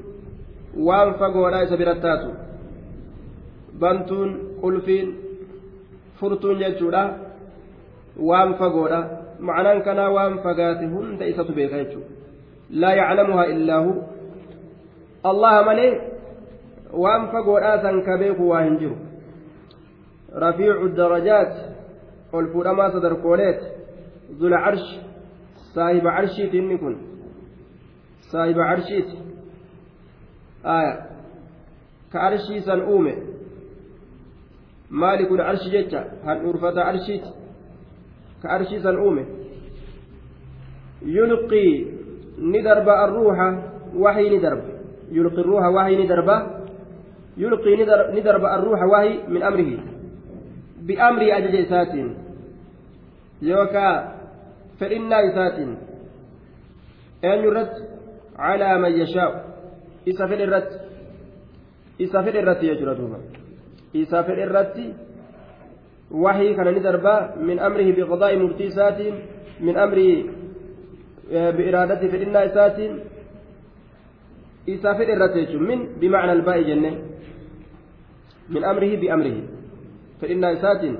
وان فقوا لا سبيلتات بنتون قلفين jechuudha waan fagoodha ma'anaan kanaa waan fagaate hunda isatu beeka jechuudha laa yaclamuhaa illaa hu allaha malee waan fagoodhaa beeku waa hin jiru rafiicu darajaat ol fuudhamaa sadarkooleet zula carshi saahiba carshiiti inni kun saahiba carshiiti aya ka arshii san uume maali kun arshi jecha handhuurfata arshiiti ka arshii san uume yulqii ni darba arruuxa waxii ni irratti calaa man yashaa'u isa fedhe irratti isa fedhe irratti jechuudha duuba isa fedhe irratti wahii kana ni darbaa min amrihi biqadaa'i murtii isaatiin min amrii biiraadati fedhinnaa isaatiin isa fedhe irratti jechuun min bimacna albaa'i jenne min amrihi biamrihi fedhinnaa isaatiin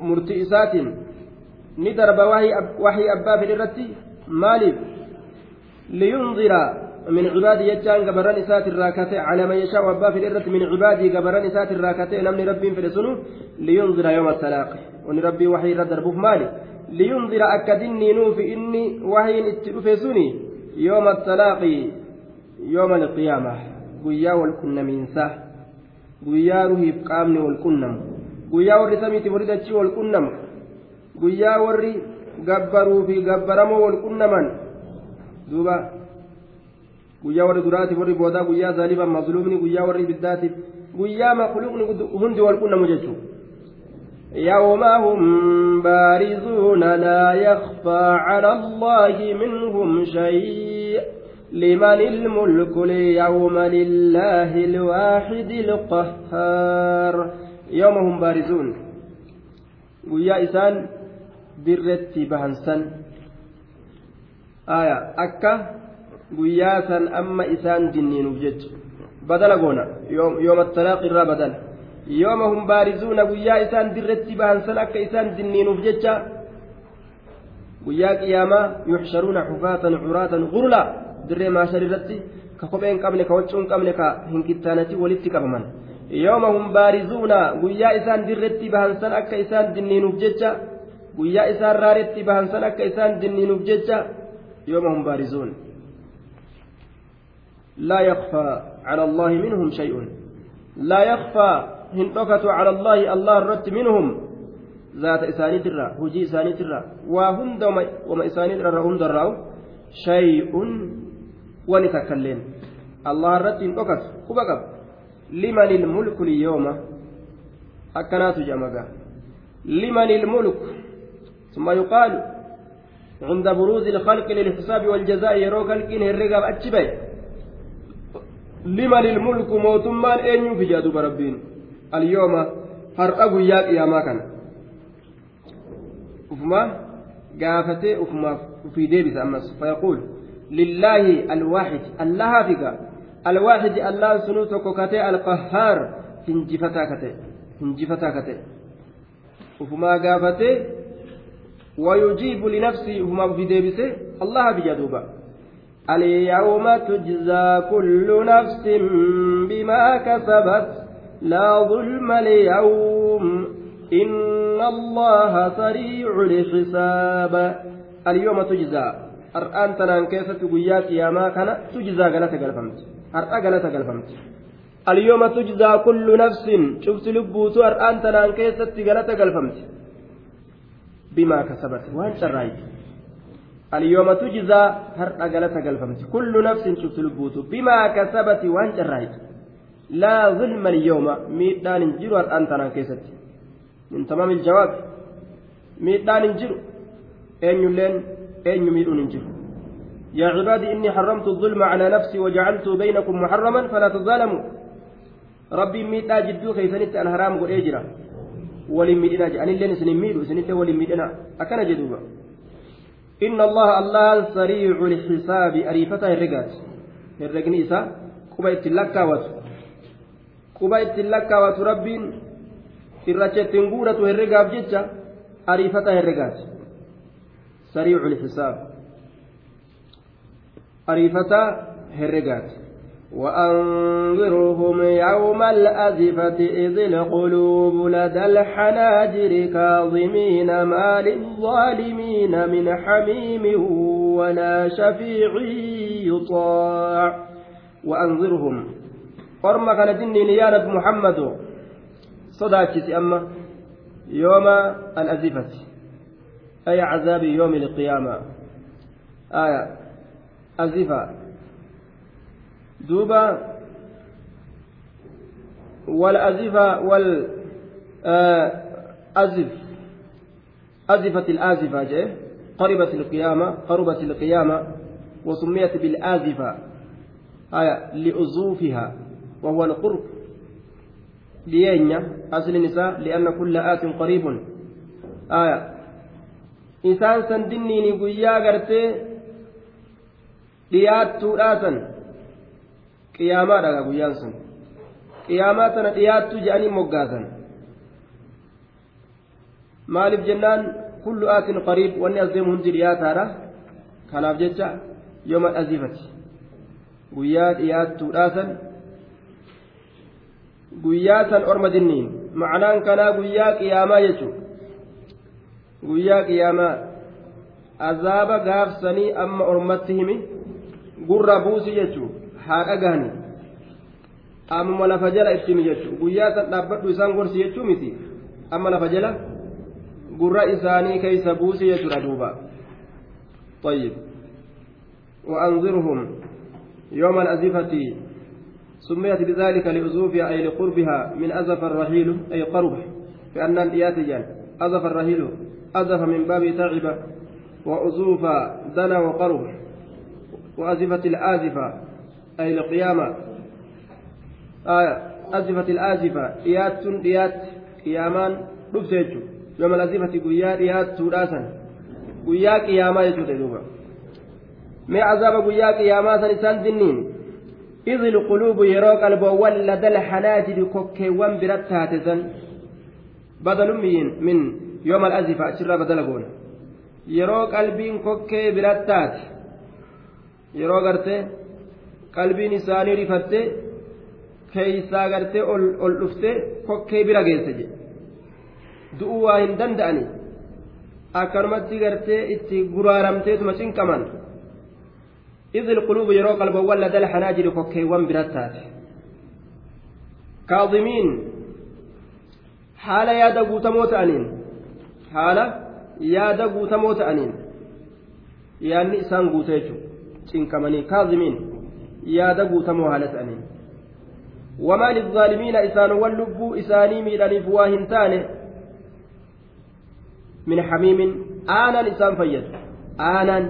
murtii isaatiin ni darba wahii abbaa fedhe irratti maaliif liyunzira من عبادي يجان قبران إسات الراكتة على من يشاء وأبا في الإرة من عبادي قبران إسات الراكتة نمني ربي في السنو لينظر يوم التلاق وني ربي وحي ردر بوف مالي. لينظر أكدني نوفي إني وحي نتلفسني يوم التلاقي يوم القيامة. قيا والكن من سه قيا رهيب قامني والكنم قيا وري سميتي وردتشي والكنم قيا وري gabbaruu fi gabbaramoo wal qunnaman duuba guyyaa warri duraatiif warri boodaa guyyaa zaaliban mazluumni guyyaa warri biddaatiif guyyaa makluuqni hundi wal qunnamu jechuudha. يوم هم بارزون لا يخفى على الله منهم شيء لمن الملك اليوم لله الواحد القهار يوم هم بارزون guyyaa isaan birretti bahan san aya akka guyyaa san amma isaan dinniinuuf jecha badala goona yooma talaaqi irraa badala yooma hum baarizuuna guyyaa isaan dirretti bahansan akka isaan dinniinuuf jecha guyyaa qiyaamaa yuxsharuuna xufaatan curaatan gurla dirree maashar irratti ka kophee hin qabne ka waccuu hin qabne ka hin kittaanati walitti qabaman yooma hum baarizuuna guyyaa isaan dirretti bahansan akka isaan dinniinuuf jecha guyyaa isaan raaretti bahansan akka isaan dinniinuuf jecha yooma hum baarizuun laa yakfaa cala minhum shay'un laa yakfaa hin dhokatu cala allah irratti minhum zaata isaaniitirra hujii isaaniitirra waa hunda wama isaaniitirra hundarraa'u shay'un wani takkailleen allah irratti hin dhokatu quba qaba liman ilmulku liyyooma akkanaatu jedhamaga liman ilmulku ثم يقال عند بروز الخلق للحساب والجزاء يرو خلقين هرقا أتشبه لمن الملك موتمان أين في جادو بربين اليوم هرقا يا قياما كان أفما قافته أفما في ديبس أمس فيقول لله الواحد الله فيك. الواحد الله سنوتك كتي القهار هنجفتا كتي هنجفتا كتي أفما قافته ويجيب لنفسه هما في ديبسه الله بجدوبا اليوم تجزى كل نفس بما كسبت لا ظلم اليوم. إن الله سريع الحساب. اليوم تجزى. تنان كيسة قيات يا ما كان تجزى غلطة قلفمت أرآ غلطة قلفمت اليوم تجزى كل نفس شفت لبوتو أرآن تنان كيسة غلطة قلفمت بما كسبت وان شرايت اليوم تجزى هر أجلت قلفمت كل نفس شفت لبوت بما كسبت وان شرايت لا ظلم اليوم ميدان جرو أنت كيست من تمام الجواب ميدان جرو أين يلين أين يميلون جرو يا عبادي إني حرمت الظلم على نفسي وجعلته بينكم محرما فلا تظالموا ربي ميدا جدو خيسنت الحرام قل إجرا waliin miidhina jedhanillee isin miidhu isinillee waliin miidhina akkana jedhuuba inna allaha allahan sariicu lxisaabi ariifataa herregaati herregni isaa quba ittiin lakkaawatu quba ittiin lakkaawatu rabbiin irracha ittiin guuratu herregaaf jecha ariifata sariicu lxisaab ariifata herregaati وأنظرهم يوم الأزفة إذ القلوب لدى الحناجر كاظمين ما للظالمين من حميم ولا شفيع يطاع. وأنظرهم قرم كان جني نيانة محمد. صداكس أما يوم الأزفة. أي عذاب يوم القيامة. آية. أزفة. دوبا والأزفة وال أزف. أزفت الآزفة جاء قربت القيامة قربت القيامة وسميت بالآزفة. آية. لأزوفها وهو القرب. لينيا. أصل النساء لأن كل آت قريب. آية. إنسان سندني نقويا قرتي dhiyaattuu dhaasan qiyaamaadha guyyaan sun qiyaamaa tana dhiyaattu je'anii moggaasan maaliif jennaan kullu aatin qariib wanni as deemu hundi dhiyaataadha kanaaf jecha yooma dhazifati guyyaa dhiyaattuudhaasan guyyaa san orma dinniin macnaan kanaa guyyaa qiyaamaa jechuudha guyyaa qiyaamaa azaaba gaafsanii amma ormatti himi gurra buusi jechuudha. haa dhagahani amma lafa jala ittimi jechuudha guyyaa san dhaabbadhu isaan gorsi jechuu miti amma lafa jala gurra isaanii keeysa buusi jechuudha duuba طيب وأنظرهم يوم الأزفة سميت بذلك لأزوفها أي لقربها من أزف الرحيل أي قرب كأن الإياتيان أزف الرحيل أزف من باب تعب وأزوف دنا وقرب وأزفت الآزفة أي القيامة. آية أزفت الآزفة إيات إيات قيامان رفسيتشو يوم الأزفة قيا إيات سوراسا قيا قياما يجود دوبا ما عذاب قيا قياما سنسان دنين إذ القلوب يرى قلبه ولد الحناجر كوكيوان برتها تزن. بدل من من يوم الأزفة أشرا بدل قول yeroo qalbiin kokkee birattaati yeroo gartee qalbiin isaanii rifatte keeysaa gartee ol dhufte kokkee bira geesse jedhe du'uu waa hin danda'ani akkanumatti gartee itti guraaramteetuma cinqaman إذ القلوب يرى قلبا ولد الحناجر كوكيوان برتات كاظمين حال يا دغوت موت أنين حال يا دغوت موت أنين يعني إسان غوتيجو cinqamanii kaazimiin yaada guutamoo haala ta'aniin wamaa lizaalimiina isaanowwan lubbuu isaanii miidhaniif waa hin taane min xamiimin aanaan isaan fayyadu aanaan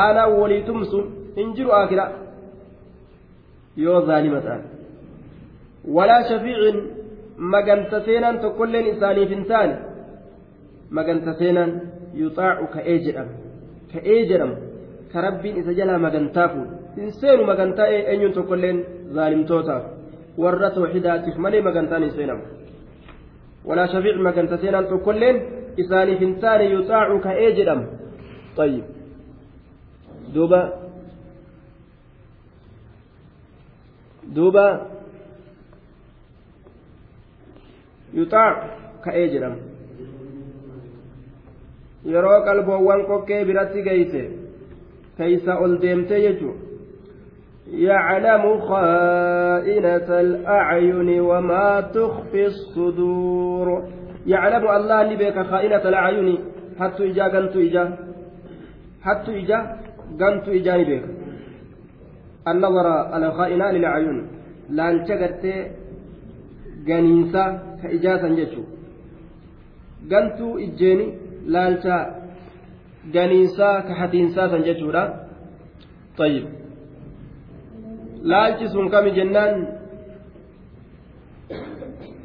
aanaan walii tumsu hin jiru aakira yoo zaalima ta'an walaa shafiicin maganta seenaan tokkolleen isaaniif hin taane maganta seenaan yuxaacu ka'ee jedhama ka'ee jedhama ka rabbiin isa jalaa magantaa fuudhu hin seenu magantaa eenyuun tokkolleen zaalimtootaaf warra tawxidaatiif malee magantaan hin seenamu walaa shafiic maganta seenaan tokkolleen isaaniif hin taane yuxaacu ka'ee jedhama طيب دوبا دوبا يطاع كأي جرم yeroo qalboowwan qoqqee biratti geeyse keeysa ol deemtee jechuun يعلم خائنة الأعين وما تخفي الصدور يعلم الله بك خائنة الأعين حتى إجا قنت إجا حتى إجا قنت إجا بك النظر على خائنة للأعين لا انشغلت قنينسا كإجازة جتشو قنت إجاني laalcha ganiinsaa ka hatiinsaa san jechuudha. طيب laalchi sun kami jennaan?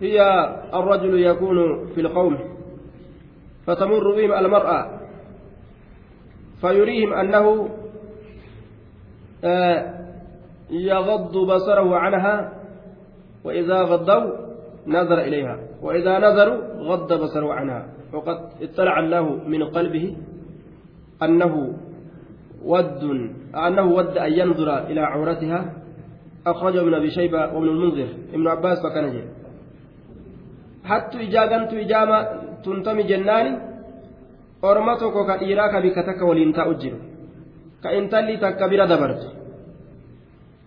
هي الرجل يكون في القوم فتمر بهم المرأة فيريهم أنه يغض بصره عنها وإذا غضوا نظر إليها. وإذا نظروا غض بصره عنها وقد اطلع الله من قلبه أنه ود أنه ود أن ينظر إلى عورتها. أخرجه من أبي شيبة ومن المنذر. ابن عباس فكان جل حتى إجاغنت إجامة تنتمي جناني أرمتك كإيراك بكتك ولينتا أجر. كإنتلي تك بلا دبرت.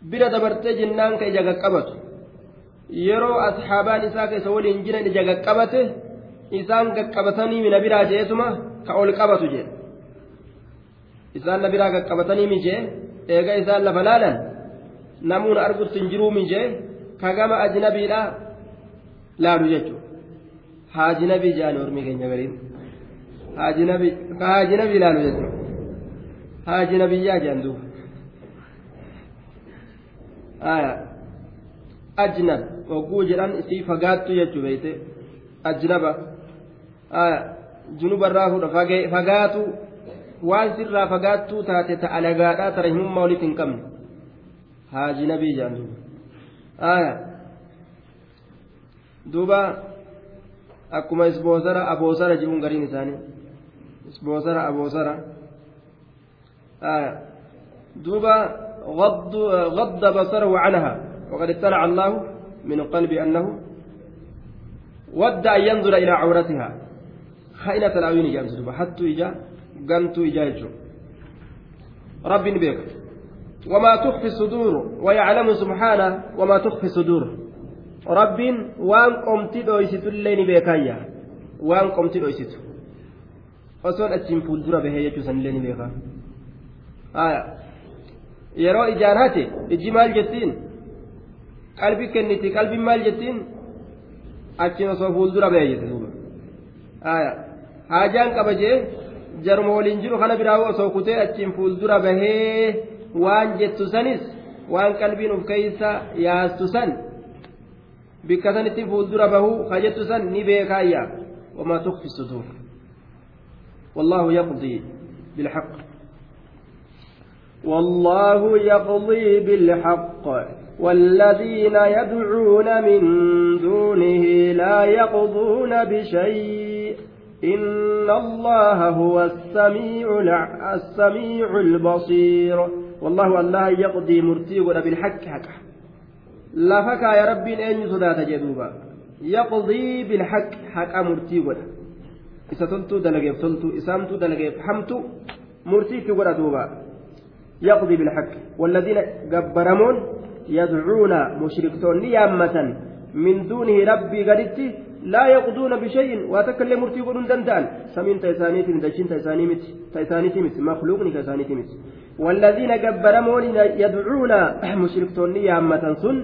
بلا دبرت جنان كإجا قبت yeroo asxaabaan isaa keessa waliin jiran ija qaqqabate isaan qaqqabatanii mina biraa jeesuma ka ol qabatu jedhe isaan na biraa qaqqabatanii mijee eega isaan lafa laalan namuun argutti hin jiruu mijee ka gama ajnabiidha laalu jechuudha haajinabii jedhani ormii keenya gariin haajinabii laalu jechuudha haajinabiyyaa jedhan duuba ajnab hogguu jedhan isii fagaattu jechuu beeyte ajnaba junubarraa fuudha fagaatu waan sirraa fagaattuu taate ta alagaadhaa tara himummaa walitti hin qabne haajinabii jedhan duuba duuba akkuma isboosara aboosara jedhuun gariin isaanii isboosara aboosara duuba غض بصره عنها وقد اطلع الله من قلب أنه ود أن ينظر إلى عورتها خائنة العيون جامس حتى إجا قمت إجا رب بك وما تخفي الصدور ويعلم سبحانه وما تخفي الصدور rabbiin waan qomti dhoysitullee ni beekayya waan qomti dhoysitu osoon achiin fuuldura bahee jechuu sanillee ni beeka yeroo ijaan hate iji maal qalbii kenniti qalbiin maal jettiin achiin osoo fuuldura bahee jette duuba haajaan qaba jee jaruma waliin jiru kana biraa osoo kutee achiin fuuldura bahee waan jettu sanis waan qalbiin uf keeysa yaastu san bikka sanitti fuuldura bahuu kajettu san ni beekaayya wamaa tukfi suduur والله يقضي بالحق والله يقضي بالحق والذين يدعون من دونه لا يقضون بشيء. إن الله هو السميع السميع البصير. والله الله يقضي مرتيه بالحق حكا لا فكا يا ربي أن يصدات جدوبا. يقضي بالحق حكا مرتيه إذا تنتو دلقيف تنتو إسامتو دلقيف حمتو مرتيه يقضي بالحق. والذين قبرمون يدعون مشركتون يامة من دونه ربي قدتي لا يقضون بشيء واتكلم مرتي دندان سمين تيسانيتي دشين تيسانيتي تيسانيتي مس مخلوقني تيسانيتي مس والذين جبرمون يدعون مشركتون يامة سن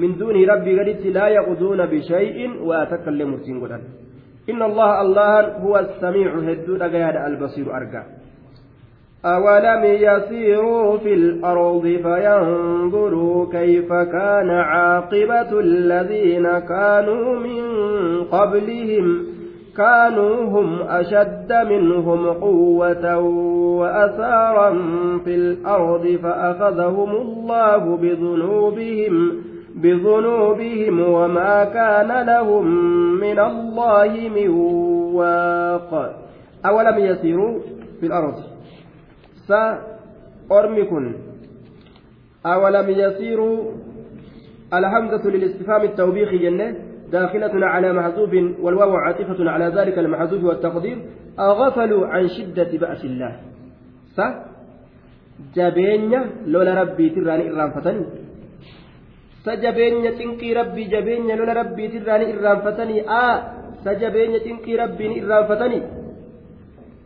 من دون ربي قدت لا يقضون بشيء واتكلم قدان إن الله الله هو السميع هدود قياد البصير أرقى. أولم يسيروا في الأرض فينظروا كيف كان عاقبة الذين كانوا من قبلهم كانوا هم أشد منهم قوة وأثارا في الأرض فأخذهم الله بذنوبهم بذنوبهم وما كان لهم من الله من واق. أولم يسيروا في الأرض سأرمكن أولم يسيروا الحمزة للاستفهام التوبيخ جنة داخلة على محذوف والواو عاطفة على ذلك المحذوف والتقدير أغفلوا عن شدة بأس الله. س جبين لولا ربي تراني sa cinqii rabbii jabeenya lola rabbiitirraa ni irraanfatanii a sa jabeenya cinqii rabbii ni irraanfatanii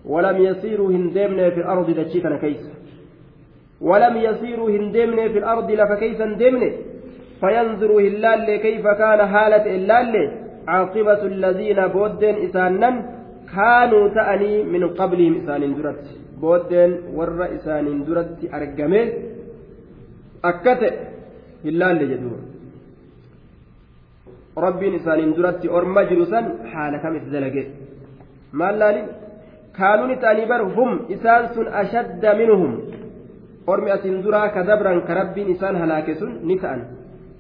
ولم يسيروا هندمنا في الأرض دشيكنا كيس. ولم يسيروا هندمنا في الأرض لفكيس هندمنا. فينظروا هلال كيف كان حالة هلال. عاقبة الذين بودن إسانا كانوا تأني من قبلهم إسان درت. بودن ور إسان درت أرقمه. أكته hillaalle jedhuun rabbiin isaaniin duratti orma jiru san haala kamitti dalage maal laali kaanuun isaanii bar hum isaan sun ashadda minhum ormi asiin duraa ka dabran ka rabbiin isaan halaake sun ni ta'an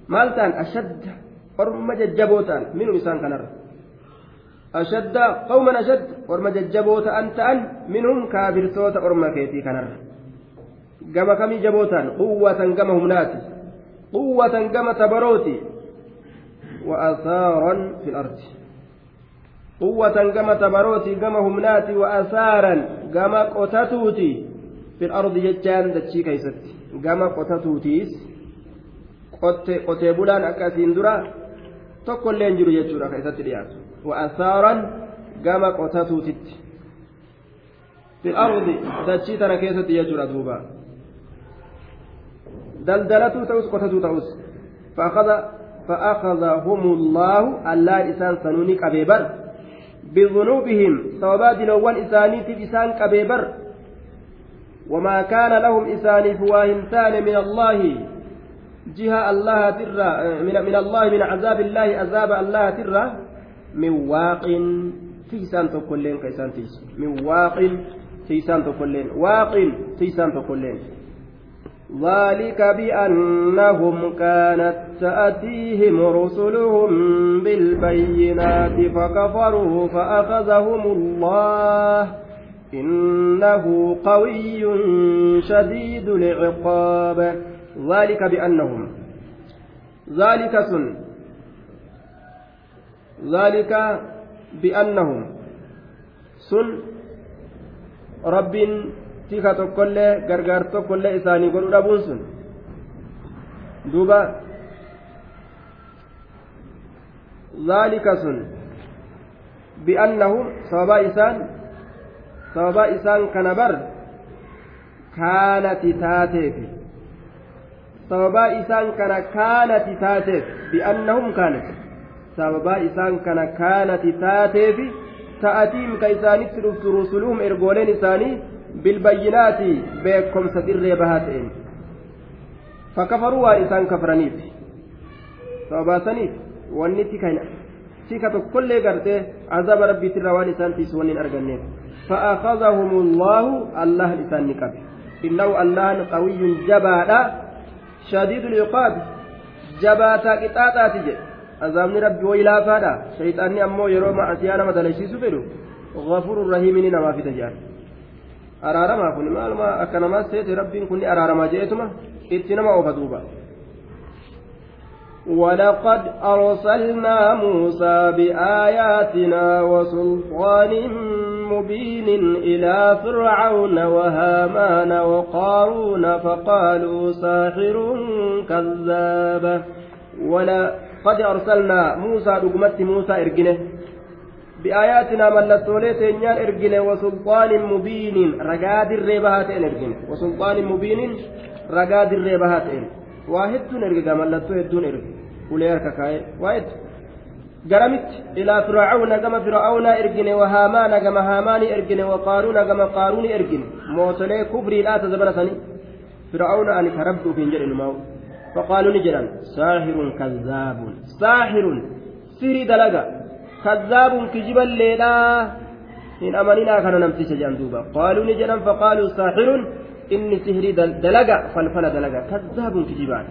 maal ta'an ashadda orma jajjaboo ta'an minhum isaan kanarra ashadda qawman ashadd orma jajjaboo ta'an ta'an minhum kaafirtoota orma keetii kanarra gama kamii jaboo ta'an quwwatan gama humnaati quwwatan gama tabarooti وأثارا في الأرض قوة كما تبروتي كما همناتي وأثارا كما قتتوتي في الأرض جتان دتشي كيست كما قتتوتيس qotee bulaan akkasiin dura tokkollee hin jiru jechuudha kan isatti dhiyaatu wa'asaaran gama qotatuutitti fil ardi dachii tana keessatti jechuudha duuba daldalatuu ta'us qotatuu ta'us فأخذهم الله الله إسان سنوني كبيبر بذنوبهم سوابا دلوان إساني إسان كبيبر وما كان لهم إساني فواهمتان من الله. جهة الله ترى من, من الله من عذاب الله عذاب الله ترى. من واق تيسان تقولين كيسان تيس. من واق تيسان تقولين. واق تيسان تقولين. ذلك بأنهم كانت تأتيهم رسلهم بالبينات فكفروا فأخذهم الله إنه قوي شديد العقاب ذلك بأنهم ذلك سن ذلك بأنهم سن رب tika tokkollee gargaar tokkollee isaanii godhuu dhabuun sun. Duuba. Zaalika sun. Bi'annahum sababaa isaan sababaa isaan kana bar kaanati taateefi sababaa isaan kana kaanati taateef. Bi'annahum kaanati sababaa isaan kana kaanati taateefi ta'atiim ka isaanitti dhuftu rusuluhum ergooleen isaanii bilbayyinaati beekomsa dirree bahaa ta'een fakkafaruu waan isaan kafraniif sababaa saniif wanni tikana tika tokkollee gartee azaba rabbiitirra waan isaan tiisu wanni hin arganneef فأخذهم الله الله لسان نقب إنه الله قوي جبادا شديد العقاب جباتا قطاطات جد عذابني ربي ويلافادا شيطاني أمو يرو ما أسيانا مدلسيسو فدو غفور رحيم نما في تجار araaramaa kun maaluma akka namaa seete rabbiin kun araaramaa jeetuma itti nama oofa duuba. ولقد أرسلنا موسى بآياتنا وسلطان مبين إلى فرعون وهامان وقارون فقالوا ساحر كذاب ولقد أرسلنا موسى رقمت موسى إرجنه بآياتنا ملتولي تنيان إرجنه وسلطان مبين رقاد الريبهات إرجنه وسلطان مبين رقاد الريبهات إرجنه waa hedduun erga mallattoo hedduun erga ulee harka kaa'ee waa heddu garamitti ilaa fir'aawna gama fir'aawnaa ergine wa haamaana gama haamaanii ergine wa qaaruuna gama qaaruunii ergine mootolee kufriidhaa tazabana sanii fir'aawna ani ka rabbi ufiin jedhe numaa'u فقالوا نجرا ساحر كذاب ساحر سيري دلقا كذاب كجبا ليلا إن أمننا كان نمسيس جندوبا قالوا نجرا فقالوا ساحر. inni sihrii dalaga falfala dalaga كذاب كجبان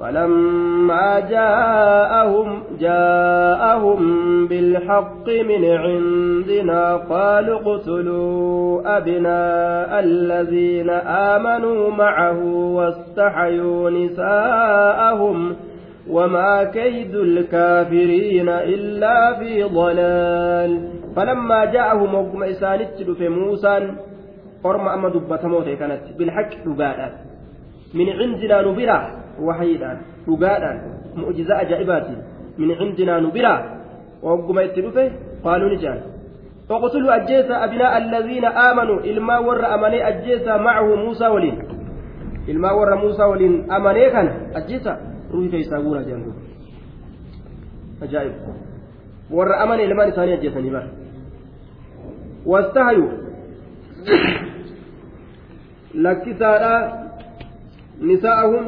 فلما جاءهم جاءهم بالحق من عندنا قالوا اقتلوا أبناء الذين آمنوا معه واستحيوا نساءهم. وما كيد الكافرين إلا في ضلال فلما جاءهم وقم إسانت في موسى kanatti bilhaqi dhugaadhaan min cindinaa nu biraa wahayiidhaan dhugaadhaan mu'jiza ajaa'ibaatiin min cindinaa nu biraa wagguma itti dhufe qaaluu ni jaan اقتلوا أجيسا أبناء الذين آمنوا إلما ور أمني أجيسا معه موسى ولين إلما ور موسى ولين أمني كان أجيسا روحي كيساقونا جنبه أجائب ور أمني إلما نساني أجيسا نبار واستهيوا lakkisaadha nisaa'ahum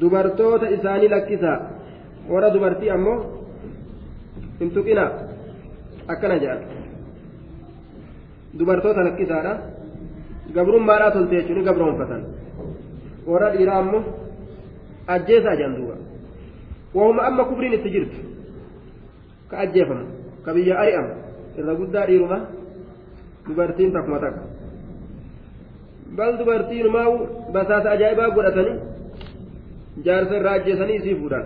dubartoota isaanii lakkisaa warra dubartii ammoo hin tuqina akkana jedhan dubartoota lakkisaadha gabrummaadhaa tolte jechuun gabroonfatan warra dhiiraa ammoo ajjeesaa jedhan duuba wahuma amma kubriin itti jirtu ka ajjeefamu ka biyya ari'amu irra guddaa dhiiruma dubartiin takkuma takka bal dubartiinumaa basaasa ajaa'ibaa godhatanii jaarsa irraa ajjeesanii isii fuudhan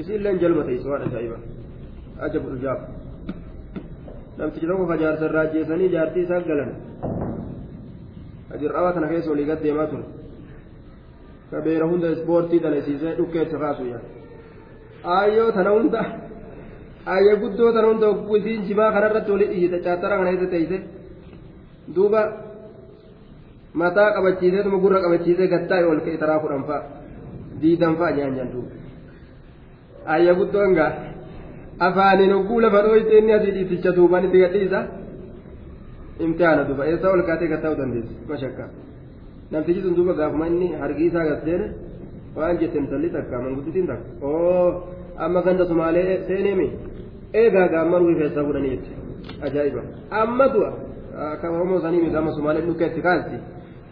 isiilleen jalma teessu waan ajaa'ibaa ajabu ijaab namtichi tokko ka jaarsa irraa ajjeesanii jaartii isaa galan ajir'aawaa kana keessa olii gad deemaa ture ka beera hunda ispoortii dalasiisee dhukkeessa kaasu yaa aayyoo tana hunda ayya guddoo tana hunda isiin jimaa kanarratti oli dhiyyite caattara kana keessa teeyse duuba mataa qabachiiseetuma gurra qabachiisee gattaa'e ol ka'e taraa kudhan fa'a diidan fa'a nyaan nyaan duuba ayya guddoon gaa afaaniin hogguu lafa dhooyte inni asii dhiiticha duubaan itti gadhiisa imtihaana duuba eessa ol kaatee gattaa'uu dandeessi mashakka namtichi sun duuba gaafuma inni hargii isaa gasseene waan jette intalli takka mangudditiin takka oo amma ganda sumaalee seeneemi eegaa gaammaruu keessaa fudhanii jette ajaa'iba amma du'a akka oromoo sanii miti amma sumaalee dhukkeetti kaasti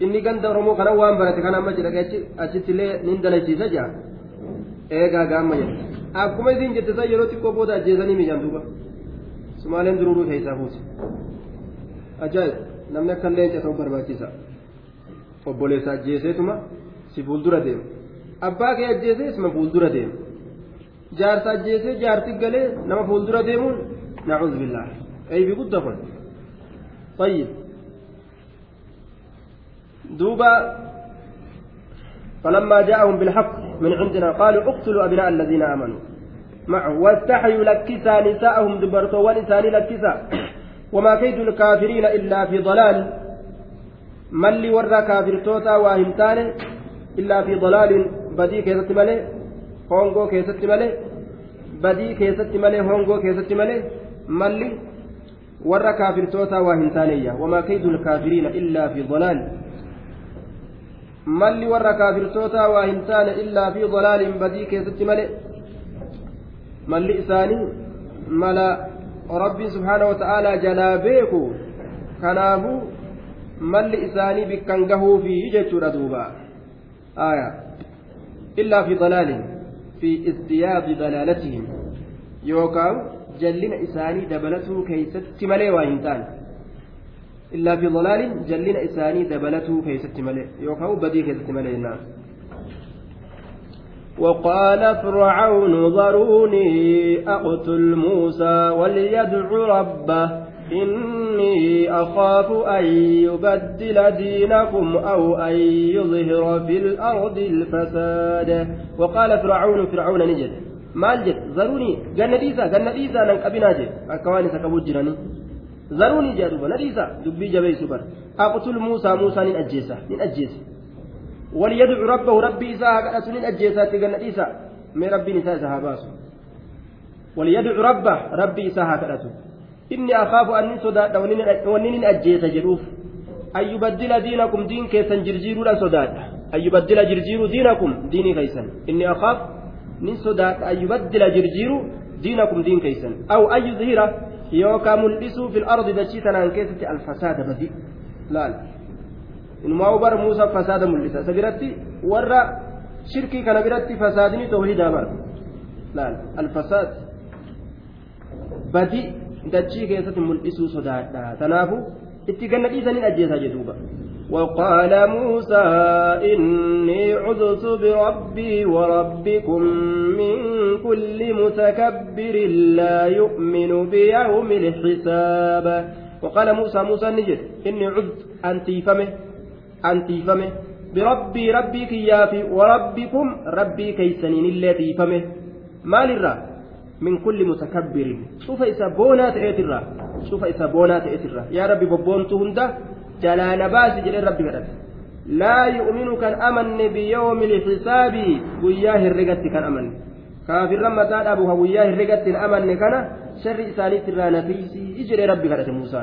inni ganda oromoo kana waan barate kana amma jedhaqee achitti illee nin dalachiisa jaa eegaa gaamma jedhe akkuma isiin jette san yeroo xiqqoo booda ajjeesanii miidhaan duuba sumaaleen dururuu keessaa fuute ajaa'ib namni akka leenca ta'uu barbaachisa obboleessa ajjeeseetuma si fuuldura deema abbaa kee ajjeesee isma fuuldura deema jaarsa ajjeesee jaarti galee nama fuuldura deemuun nacuudhu billaah eeybi guddaa kun طيب دوبا فلما جاءهم بالحق من عندنا قالوا اقتلوا أبناء الذين آمنوا معه واستحيوا لكسا نساءهم دبرتوا ونسان لكسا وما كيد الكافرين إلا في ضلال malli warra kaafirtootaa waa hin taane إلا في ضلال badii keessatti malee hongoo keessatti malee badii keessatti malee hongoo keessatti malee malli warra kaafirtootaa waa hin taane وما كيد الكافرين إلا في ضلال malli warra kaafirtootaa waa hin taane إلا في ضلال badii keessatti male malli isaanii mala rabbiin subhaana wata'aalaa jalaa beeku kanaafuu malli isaanii bikkan gahuufi jechuudha duuba aya illaa fi dalaalin fi izdiyaadi dalaalatihim yookaan jallina isaanii dabalatuu keeysatti malee waa hin taane ضلال جلنا إساني دبلته في ست ملئ يوكاو بدي في ست ملئ نعم وقال فرعون ذروني أقتل موسى وليدع ربه إني أخاف أن يبدل دينكم أو أن يظهر في الأرض الفساد. وقال فرعون فرعون نجد. ما الجد ذروني قال نديسا قال نديسا ننقبنا جد. أكواني سكبوت جراني. ذروني جادوبا نديسا دبي جبيس بر أقتل موسى موسى نين أجيسا نين أجيسا وليدعو ربه ربي إساء قالت نين أجيسا تقل نديسا من ربي نساء سهاباسو. وليدعو ربه ربي إساء صداد ونين أجيسا جروف أن يبدل دينكم دين كيسا جرجيرو لن صداد أن يبدل جرجيرو دينكم ديني كيسا إني أخاف من صداد أن يبدل جرجيرو دينكم دين كيسا أو أن يظهر yookaan mul'isuu fil ardi dachii tanaan keessatti alfasaada badi laal inumaa bara muusaa fasaada mul'isa isa biratti warra shirkii kana biratti fasaadini tawhiidaa bara laal alfasaad badi dachii keessatti mul'isuu sodaadha. Tanaafu itti ganna dhiisaniin ajjeesaa jedhuuba. وقال موسى إني عذت بربي وربكم من كل متكبر لا يؤمن بيوم الحساب وقال موسى موسى نجد إني عذت أنتي فمه أنتي فمه بربي ربي كيافي وربكم ربي كيسنين التي فمه ما للرا من كل متكبر. شوف إسا بونات إيترا شوف إسا بونات إيترا يا ربي ببونت هنده جلال باس جل ربي قدر لا يؤمن كان أمن بيوم الحساب. وياه الرقت كان أمن. كافر لما تاد أبوها وياه الرقت الأمن كان. شر إساني ترانا فيسي إجري ربي قدر موسى.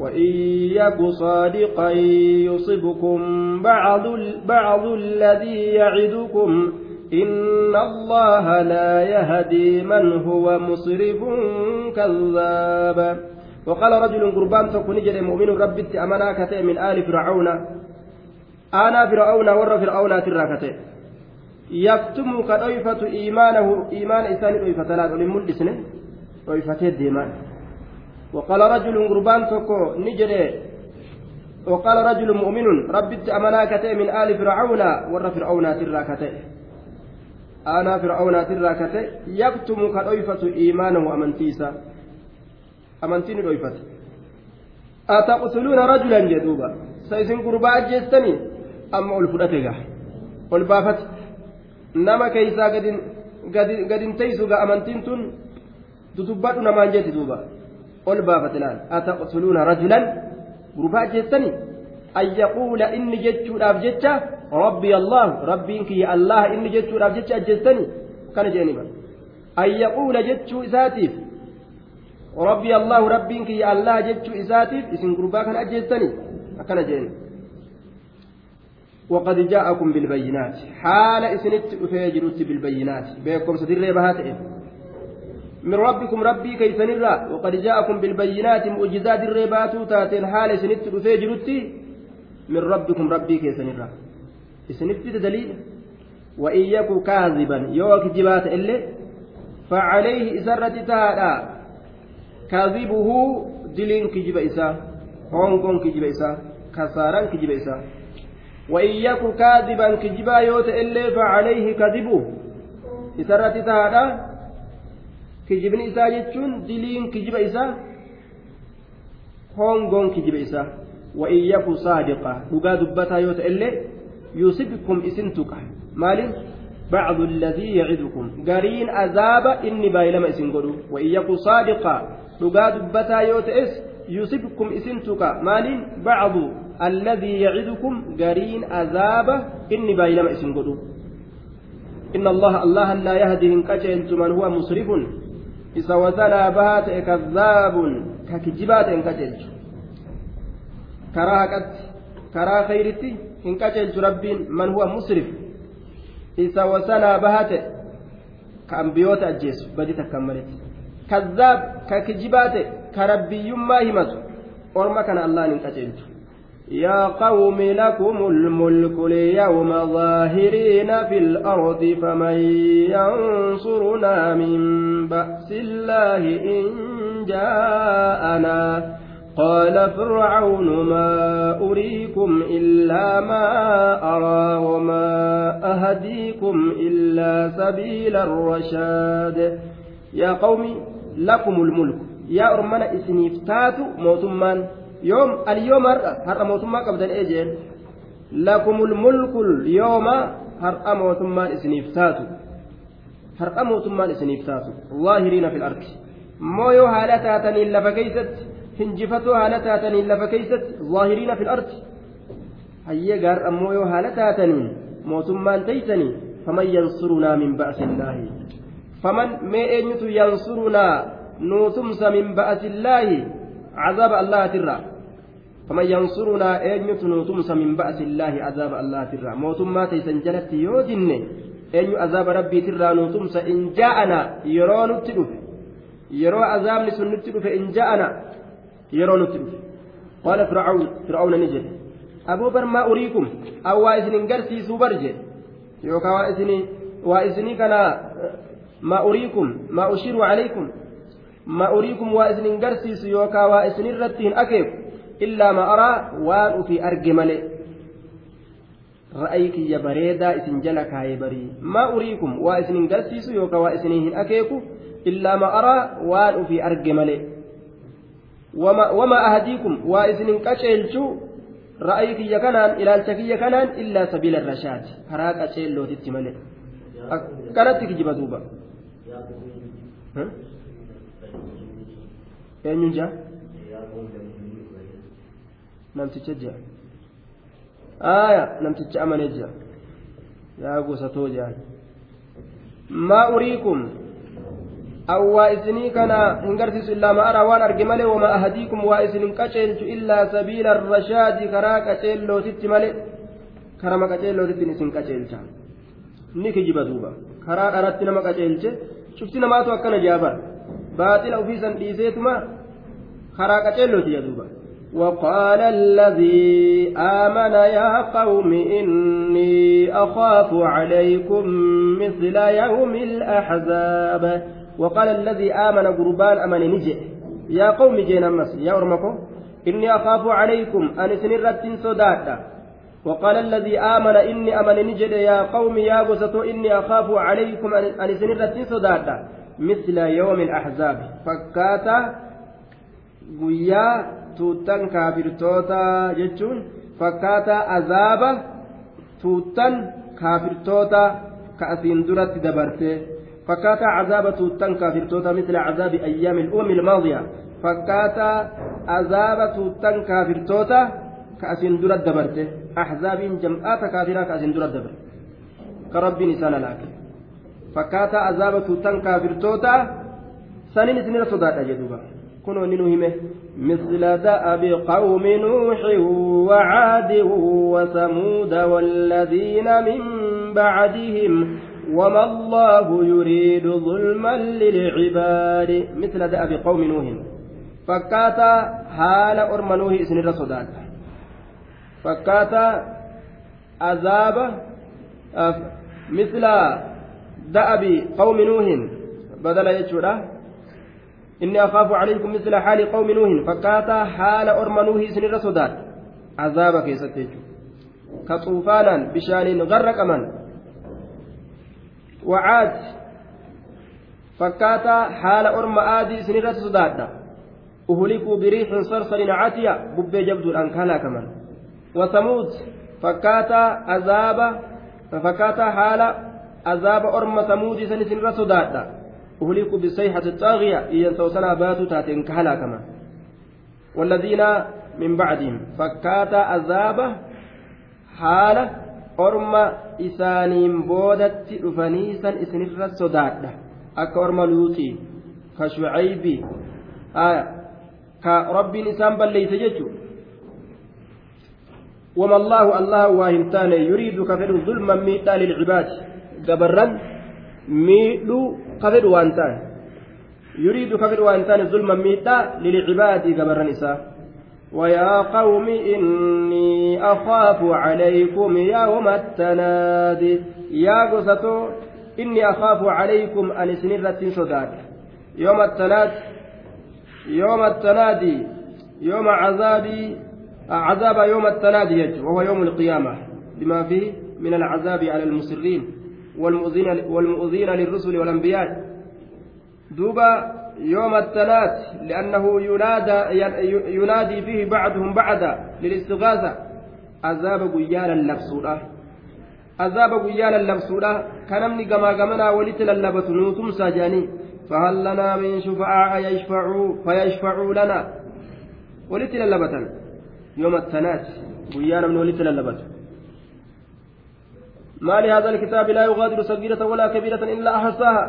وإن يك صادقا يصبكم بعض, بعض الذي يعدكم. إن الله لا يهدي من هو مسرف كذاب. وقال رجل قربان تكون جري مؤمن ربي أمنا كتئ من آل فرعون. أنا فرعون ور فرعون تراكتئ يكتم كضيفة إيمانه إيمان إنسان ضيفة لا تقول ملسنه ضيفة الديمان وقال رجل قربان تكو نجري وقال رجل مؤمن ربي أمنا كتئ من آل فرعون ور فرعون تراكتئ aanaa fir'aawnaatirraa kate yaktumu ka dhoyfatu iimaanahu amantiisa amantiin dhoyfate ataqtuluuna rajulan jedhuuba sa isin gurbaa ajjeestanii amma ol fudhate gaa ol baafate nama keeysaa gadin teeysu gaa amantiin tun ol baafate laal ataqtuluuna rajulan gurbaa ajjeestanii an yaquula inni jechuudhaaf jecha rabbi allah rabbiin kiyya allah inni jechuudhaaf jecha ajjeestanii kana jeeniba an yaquula jechuu isaatiif rabbi allahu rabbiin kiyya allah jechuu isaatiif isin gurbaa kana ajjeestanii akkana jeeni وقد جاءكم بالبينات حال إسنت أفيجرت بالبينات بيكم سدر بهات من ربكم ربي كيف نرى؟ وقد جاءكم بالبينات مؤجزات الريبات تاتين حال إسنت أفيجرت من ربكم ربي كيسن الرا إسنفت دليل. وإن يكو كاذبا. يوك جبات إلي. فعليه إسرة تادا كاذبه دلين كجب إسا. هونغون كجب إسا. كساران كجب إسا. وإن كاذبا كجبا يوت إلي. فعليه كذبه. إسرة تادا كجبن إسا جتشون دلين كجب إسا هونغون كجب إسا وإن يكن صادقا yoo ta'e illee yuusibkum isin tuqa. Maaliin? بعض الذي يعدكم قرين عذاب إني بايلما إسن قدو وإن صادقا dhugaa dubbataa yoo ta'es يصبكم إسن tuqa. Maaliin? بعض الذي يعدكم قرين عذاب إني بايلما إسن قدو إن الله الله لا يهدي إن كجلت من هو مسرف إذا وزنا بهات كذاب ككجبات إن كجلت karaa haqatti karaa khayritti hin qaceelchu rabbiin man huwa musrif isa wasanaa bahate ka ambiyoota ajjeesu badi takkan maletti kazzaab ka kijibaate ka rabbiyyummaa himatu orma kana allaan hin qaceelchu يا قوم لكم الملك اليوم ظاهرين في الأرض فمن ينصرنا من بأس الله إن جاءنا قال فرعون ما أريكم إلا ما أرى وما أهديكم إلا سبيل الرشاد يا قوم لكم الملك يا أرمنا إسنيفتات موتمان يوم اليوم هر موتما قبل إيجين لكم الملك اليوم هر موتمان إسنيفتات هر موتمان إسنيفتات ظاهرين في الأرض مو يو هالتاتني لفكيست hinjifatoo haala taataniin lafa keeysatti zaahiriina fil ardi hayyee gaar ammoo yoo haala taataniin mootummaan teeysanii faman yansurunaa min ba'sillaahi faman mee eenyutu yansurunaa nuutumsa min ba'sillaahi cazaaba allahatirraa faman yansurunaa eenyutu nuutumsa min ba'sillaahi cazaaba allahatirraa mootummaa teeysan jalatti yoo dinne eenyu azaaba rabbiitirraa nuutumsa in jaa'ana yeroo nutti dhufe yeroo azaabni sun nutti dhufe in jaa'ana yeroo nutti dhufe qaala fir'aawn fir'aawna ni jedhe aboo bar maa uriikum an waa isinin garsiisuu bar jedhe yookaan waa isinii waa isinii kana maa uriikum maa ushiru calaykum maa uriikum waa araa waan ufii arge malee ra'ayi kiyya bareedaa isin jala kaayee barii maa uriikum waa isinin garsiisu yookaan waa isinii hin akeeku illaa ma araa waan ufii arge malee وما أهديكم وإذن كشيلشو رأي كيا كنان إلى كيا كنان إلا سبيل الرشاد هراك أشيل لو تتملي كانت تكجب دوبا eenyuun jaa namticha jaa aya namticha amane jaa yaa gosatoo jaa maa uriikum? أو وإسني كان هنقرتس إلا ما أرى وأن أرجي ملي وما أهديكم وإسن كتشلت إلا سبيل الرشاد كرا كتشلو تت ملي كرا ما كتشلو تت نسن كتشلت نيكي جيبا دوبا كرا أردت نما كتشلت شفت نما تو أكنا جابر باطل أو في سن وقال الذي آمن يا قوم إني أخاف عليكم مثل يوم الأحزاب. وقال الذي آمن قربان أمن نجي. يا قوم جينا مس يا أرمكم إني أخاف عليكم أن سنرت صدادا وقال الذي آمن إني أمن نجد يا قوم يا بسطو إني أخاف عليكم أن سنرت صدادا مثل يوم الأحزاب. فكاتا guyyaa tuuttan kaafirtootaa jechuun fakkaataa azaaba tuuttan kaafirtootaa ka asiin duratti dabarte fakkaataa azaaba tuuttan kaafirtootaa misla azaabi ayyaami al'uumi ilmaadiya fakkaataa azaaba tuuttan kaafirtootaa ka asiin dura dabarte ahzaabiin jam'aata kaafiraa ka asiin dura dabarte ka rabbiin isaan alaake fakkaataa azaaba tuuttan kaafirtootaa saniin isinirra sodaadha jedhuuba. كنوا ننهمه مثل دأب قوم نوح وعاد وثمود والذين من بعدهم وما الله يريد ظلما للعباد. مثل دأب قوم نوح. فكاتا حال أرم نوح إسن الرسودات. فكاتا عذاب مثل دأب قوم نوح. بدل يجوره calaykum misla haali qawmi nuuhin fakkaataa haala orma nuuhii isinirra sodaadha azaaba keessatti jechuudha ka xuufaanaan bishaaniin garraqaman wacaad fakkaataa haala orma aadii isinirra sodaadha uhulikuu biriixin sarsarin catiya bubbee jabduudhaan ka halaakaman wasamuud fakkaataa azaaba fakkaataa haala azaaba orma samuudii san isinirra sodaadha أهلكوا بالصيحة الطاغية إيا سوسنا باتوا تاتين كهلا والذين من بعدهم فكاتا عذاب حالة أرمى إسانين بودت رفنيسا إسنر الصداد أكا أرمى لوطي كشعيبي آية كرب نسان بل ليس وما الله الله واهمتان يريد كفر ظلما ميتا للعباد. جبرا ميلو كفر وانتان يريد كفر وانتان ظلما ميتا للعباد كبر نساء ويا قوم إني أخاف عليكم يوم التناد يا قصتو إني أخاف عليكم أن سنرة صداد يوم التناد يوم التنادي يوم عذابي عذاب يوم التنادي وهو يوم القيامة بما فيه من العذاب على المسرين والمؤذين, والمؤذين للرسل والأنبياء. دوبا يوم الثلاث لأنه ينادى ينادي فيه بعضهم بعدا للاستغاثة. عذاب قيانا لبسولا عذاب قيانا لبسولا كنمني كما كمنا ولتل اللبس نوتم ساجاني. فهل لنا من شفعاء يشفعوا فيشفعوا لنا؟ ولتل اللبتا يوم الثلاث قيانا من ولتل اللبس. ما لهذا الكتاب لا يغادر صغيرة ولا كبيرة إلا أحصاها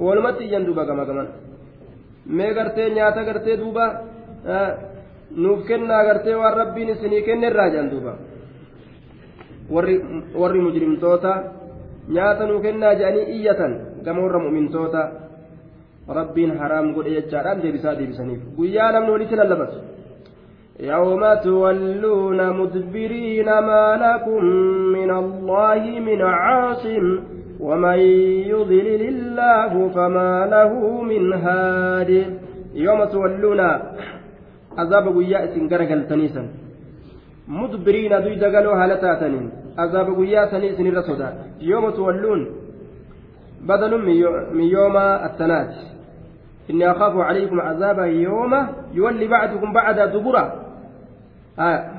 ولمت يندوبا كما كمان mee gartee nyaata gartee duuba nuuf kennaa gartee waan rabbiin isinii kenne irraa jedhan duuba warri mujrimtoota nyaata nuu kennaa jedhanii iyyatan gama warra mu'mintoota rabbiin haraam godhe jechaadhaan deebisaa deebisaniif guyyaa namni walitti lallabatu يوم تولون مدبرين ما لكم من الله من عاصم ومن يضلل الله فما له من هاد. يوم تولون عذاب قياء غرقل تنيسا. مدبرين دوي دقلوا هالتاتنين عذاب قياء سنيسن الرسودا يوم تولون بدل من يوم التنات إني أخاف عليكم عذاب يوم يولي بعدكم بعد دبرا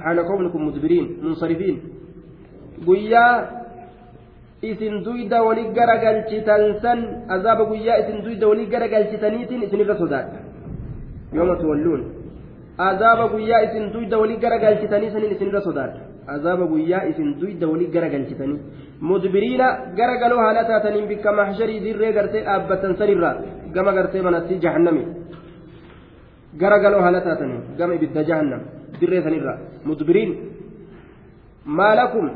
حال كونكم مدبرين منصرفين guyyaa isin duyda wali garagalchitan san azaaba guyyaa isin duyda wali garagalchitaniitiin isinirra sodaadha yooma tuwalluun azaaba guyyaa isin duyda wali garagalchitanii sanin isinirra sodaadha azaaba guyyaa isin duyda wali garagalchitanii mudbiriina garagaloo haala taataniin bikka maxsharii dirree gartee dhaabbatan sanirraa gama gartee manatti jahannami gara galoo haala taatanii gama ibidda jahannam dirree sanirra mudbiriin maa lakum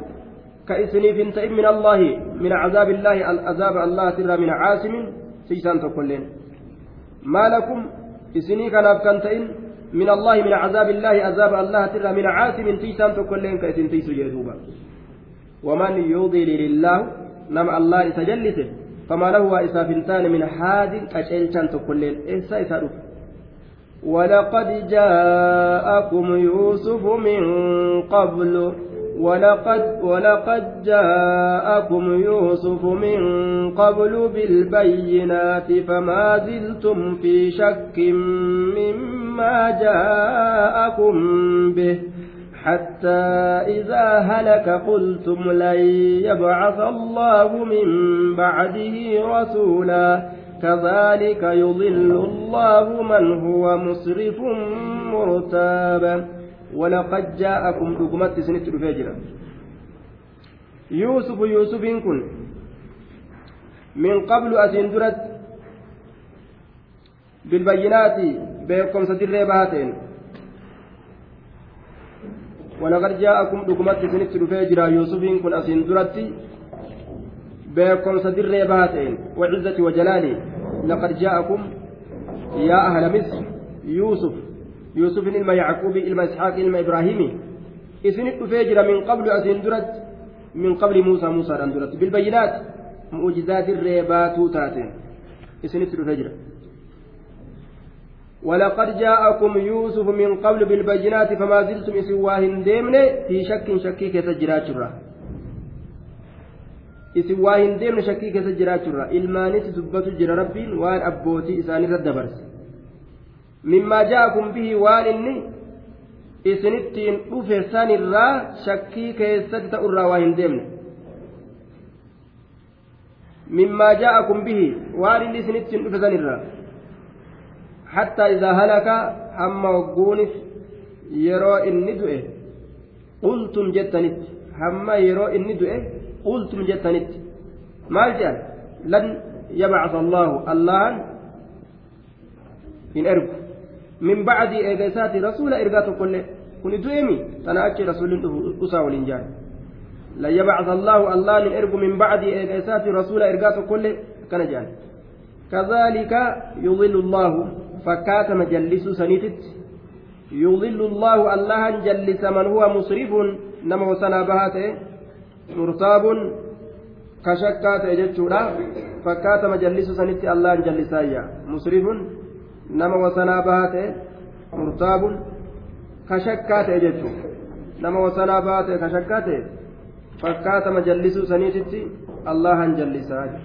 ka isiniif hin ta'in min allaahi min cazaabi illaahi azaaba allahatirraa min caasimin siisaan tokkoilleen maa lakum isinii kanaaf kan ta'in من الله من عذاب الله عذاب الله ترى من عاصم تيسان تكلين كيسن تيسو جدوبا ومن يضلل الله نم الله تجلسه فما له إسافنتان من حاد أشيلشان تكلين إسا إسا ولقد جاءكم يوسف من قبل. ولقد ولقد جاءكم يوسف من قبل بالبينات فما زلتم في شك مما جاءكم به. حتى إذا هلك قلتم لن يبعث الله من بعده رسولا. كذلك يضل الله من هو مسرف مرتاب. ولقد جاءكم دقمت سنت الفجر. يوسف يوسف كن. من قبل أسندرت بالبينات بيكم سدر بهاتين ولقد جاءكم دقمت سنت الفجر. يوسف كن أسندرت بيكم سدر بهاتين وعزة وجلالي لقد جاءكم يا أهل مصر يوسف. يوسف إلما يعقوب إلما إسحاق إلما إبراهيم. إذن الدفاجر من قبل أسين درت من قبل موسى موسى درت بالبينات معجزات الريبات تاتين إذن الدفاجر ولقد جاءكم يوسف من قبل بالبينات فما زلتم إسواهن ديمن في شك شكيك يسجرات isin waa hin deemne shakkii keessa jiraachurra. Ilmaanis dubbatu jira rabbiin waan abbootii isaanirra dabarse. Mimmaa ja'akum bihii waan inni isinittiin dhufe sanirraa shakkii keessatti ta'urraa waa hin deemne. Mimmaa ja'akum bihi waan inni isinittiin dhufe sanirraa hattaa izaa halaka hamma hogguunis yeroo inni du'e qultum jettanitti hamma yeroo inni du'e lan yabcasa allaahu allahan hin ergu min bacdi eega isaati rasuula ergaa tokkollee kuni du'emi tana achi rasuulin dhusaa waliin jaan lan yabcasa allaahu allah nin ergu min bacdi eega isaati rasuula ergaa tokkollee akkana jaan كذلك يضل الله فكاتم جلس سنيتت يضل الله الله جلس من هو مسرف نما وسنا murtaabuun kashakkaa ta'e jechuudha. Fakkaatama jallisu sanitti allahan jallisaayya. Musrifun nama wasanaa bahaa ta'e murtaabuun kashakkaa ta'e jechuudha. Nama wasanaa bahaa ta'e kashakkaa ta'e fakkaatama jallisu saniititti allahan jallisaayya.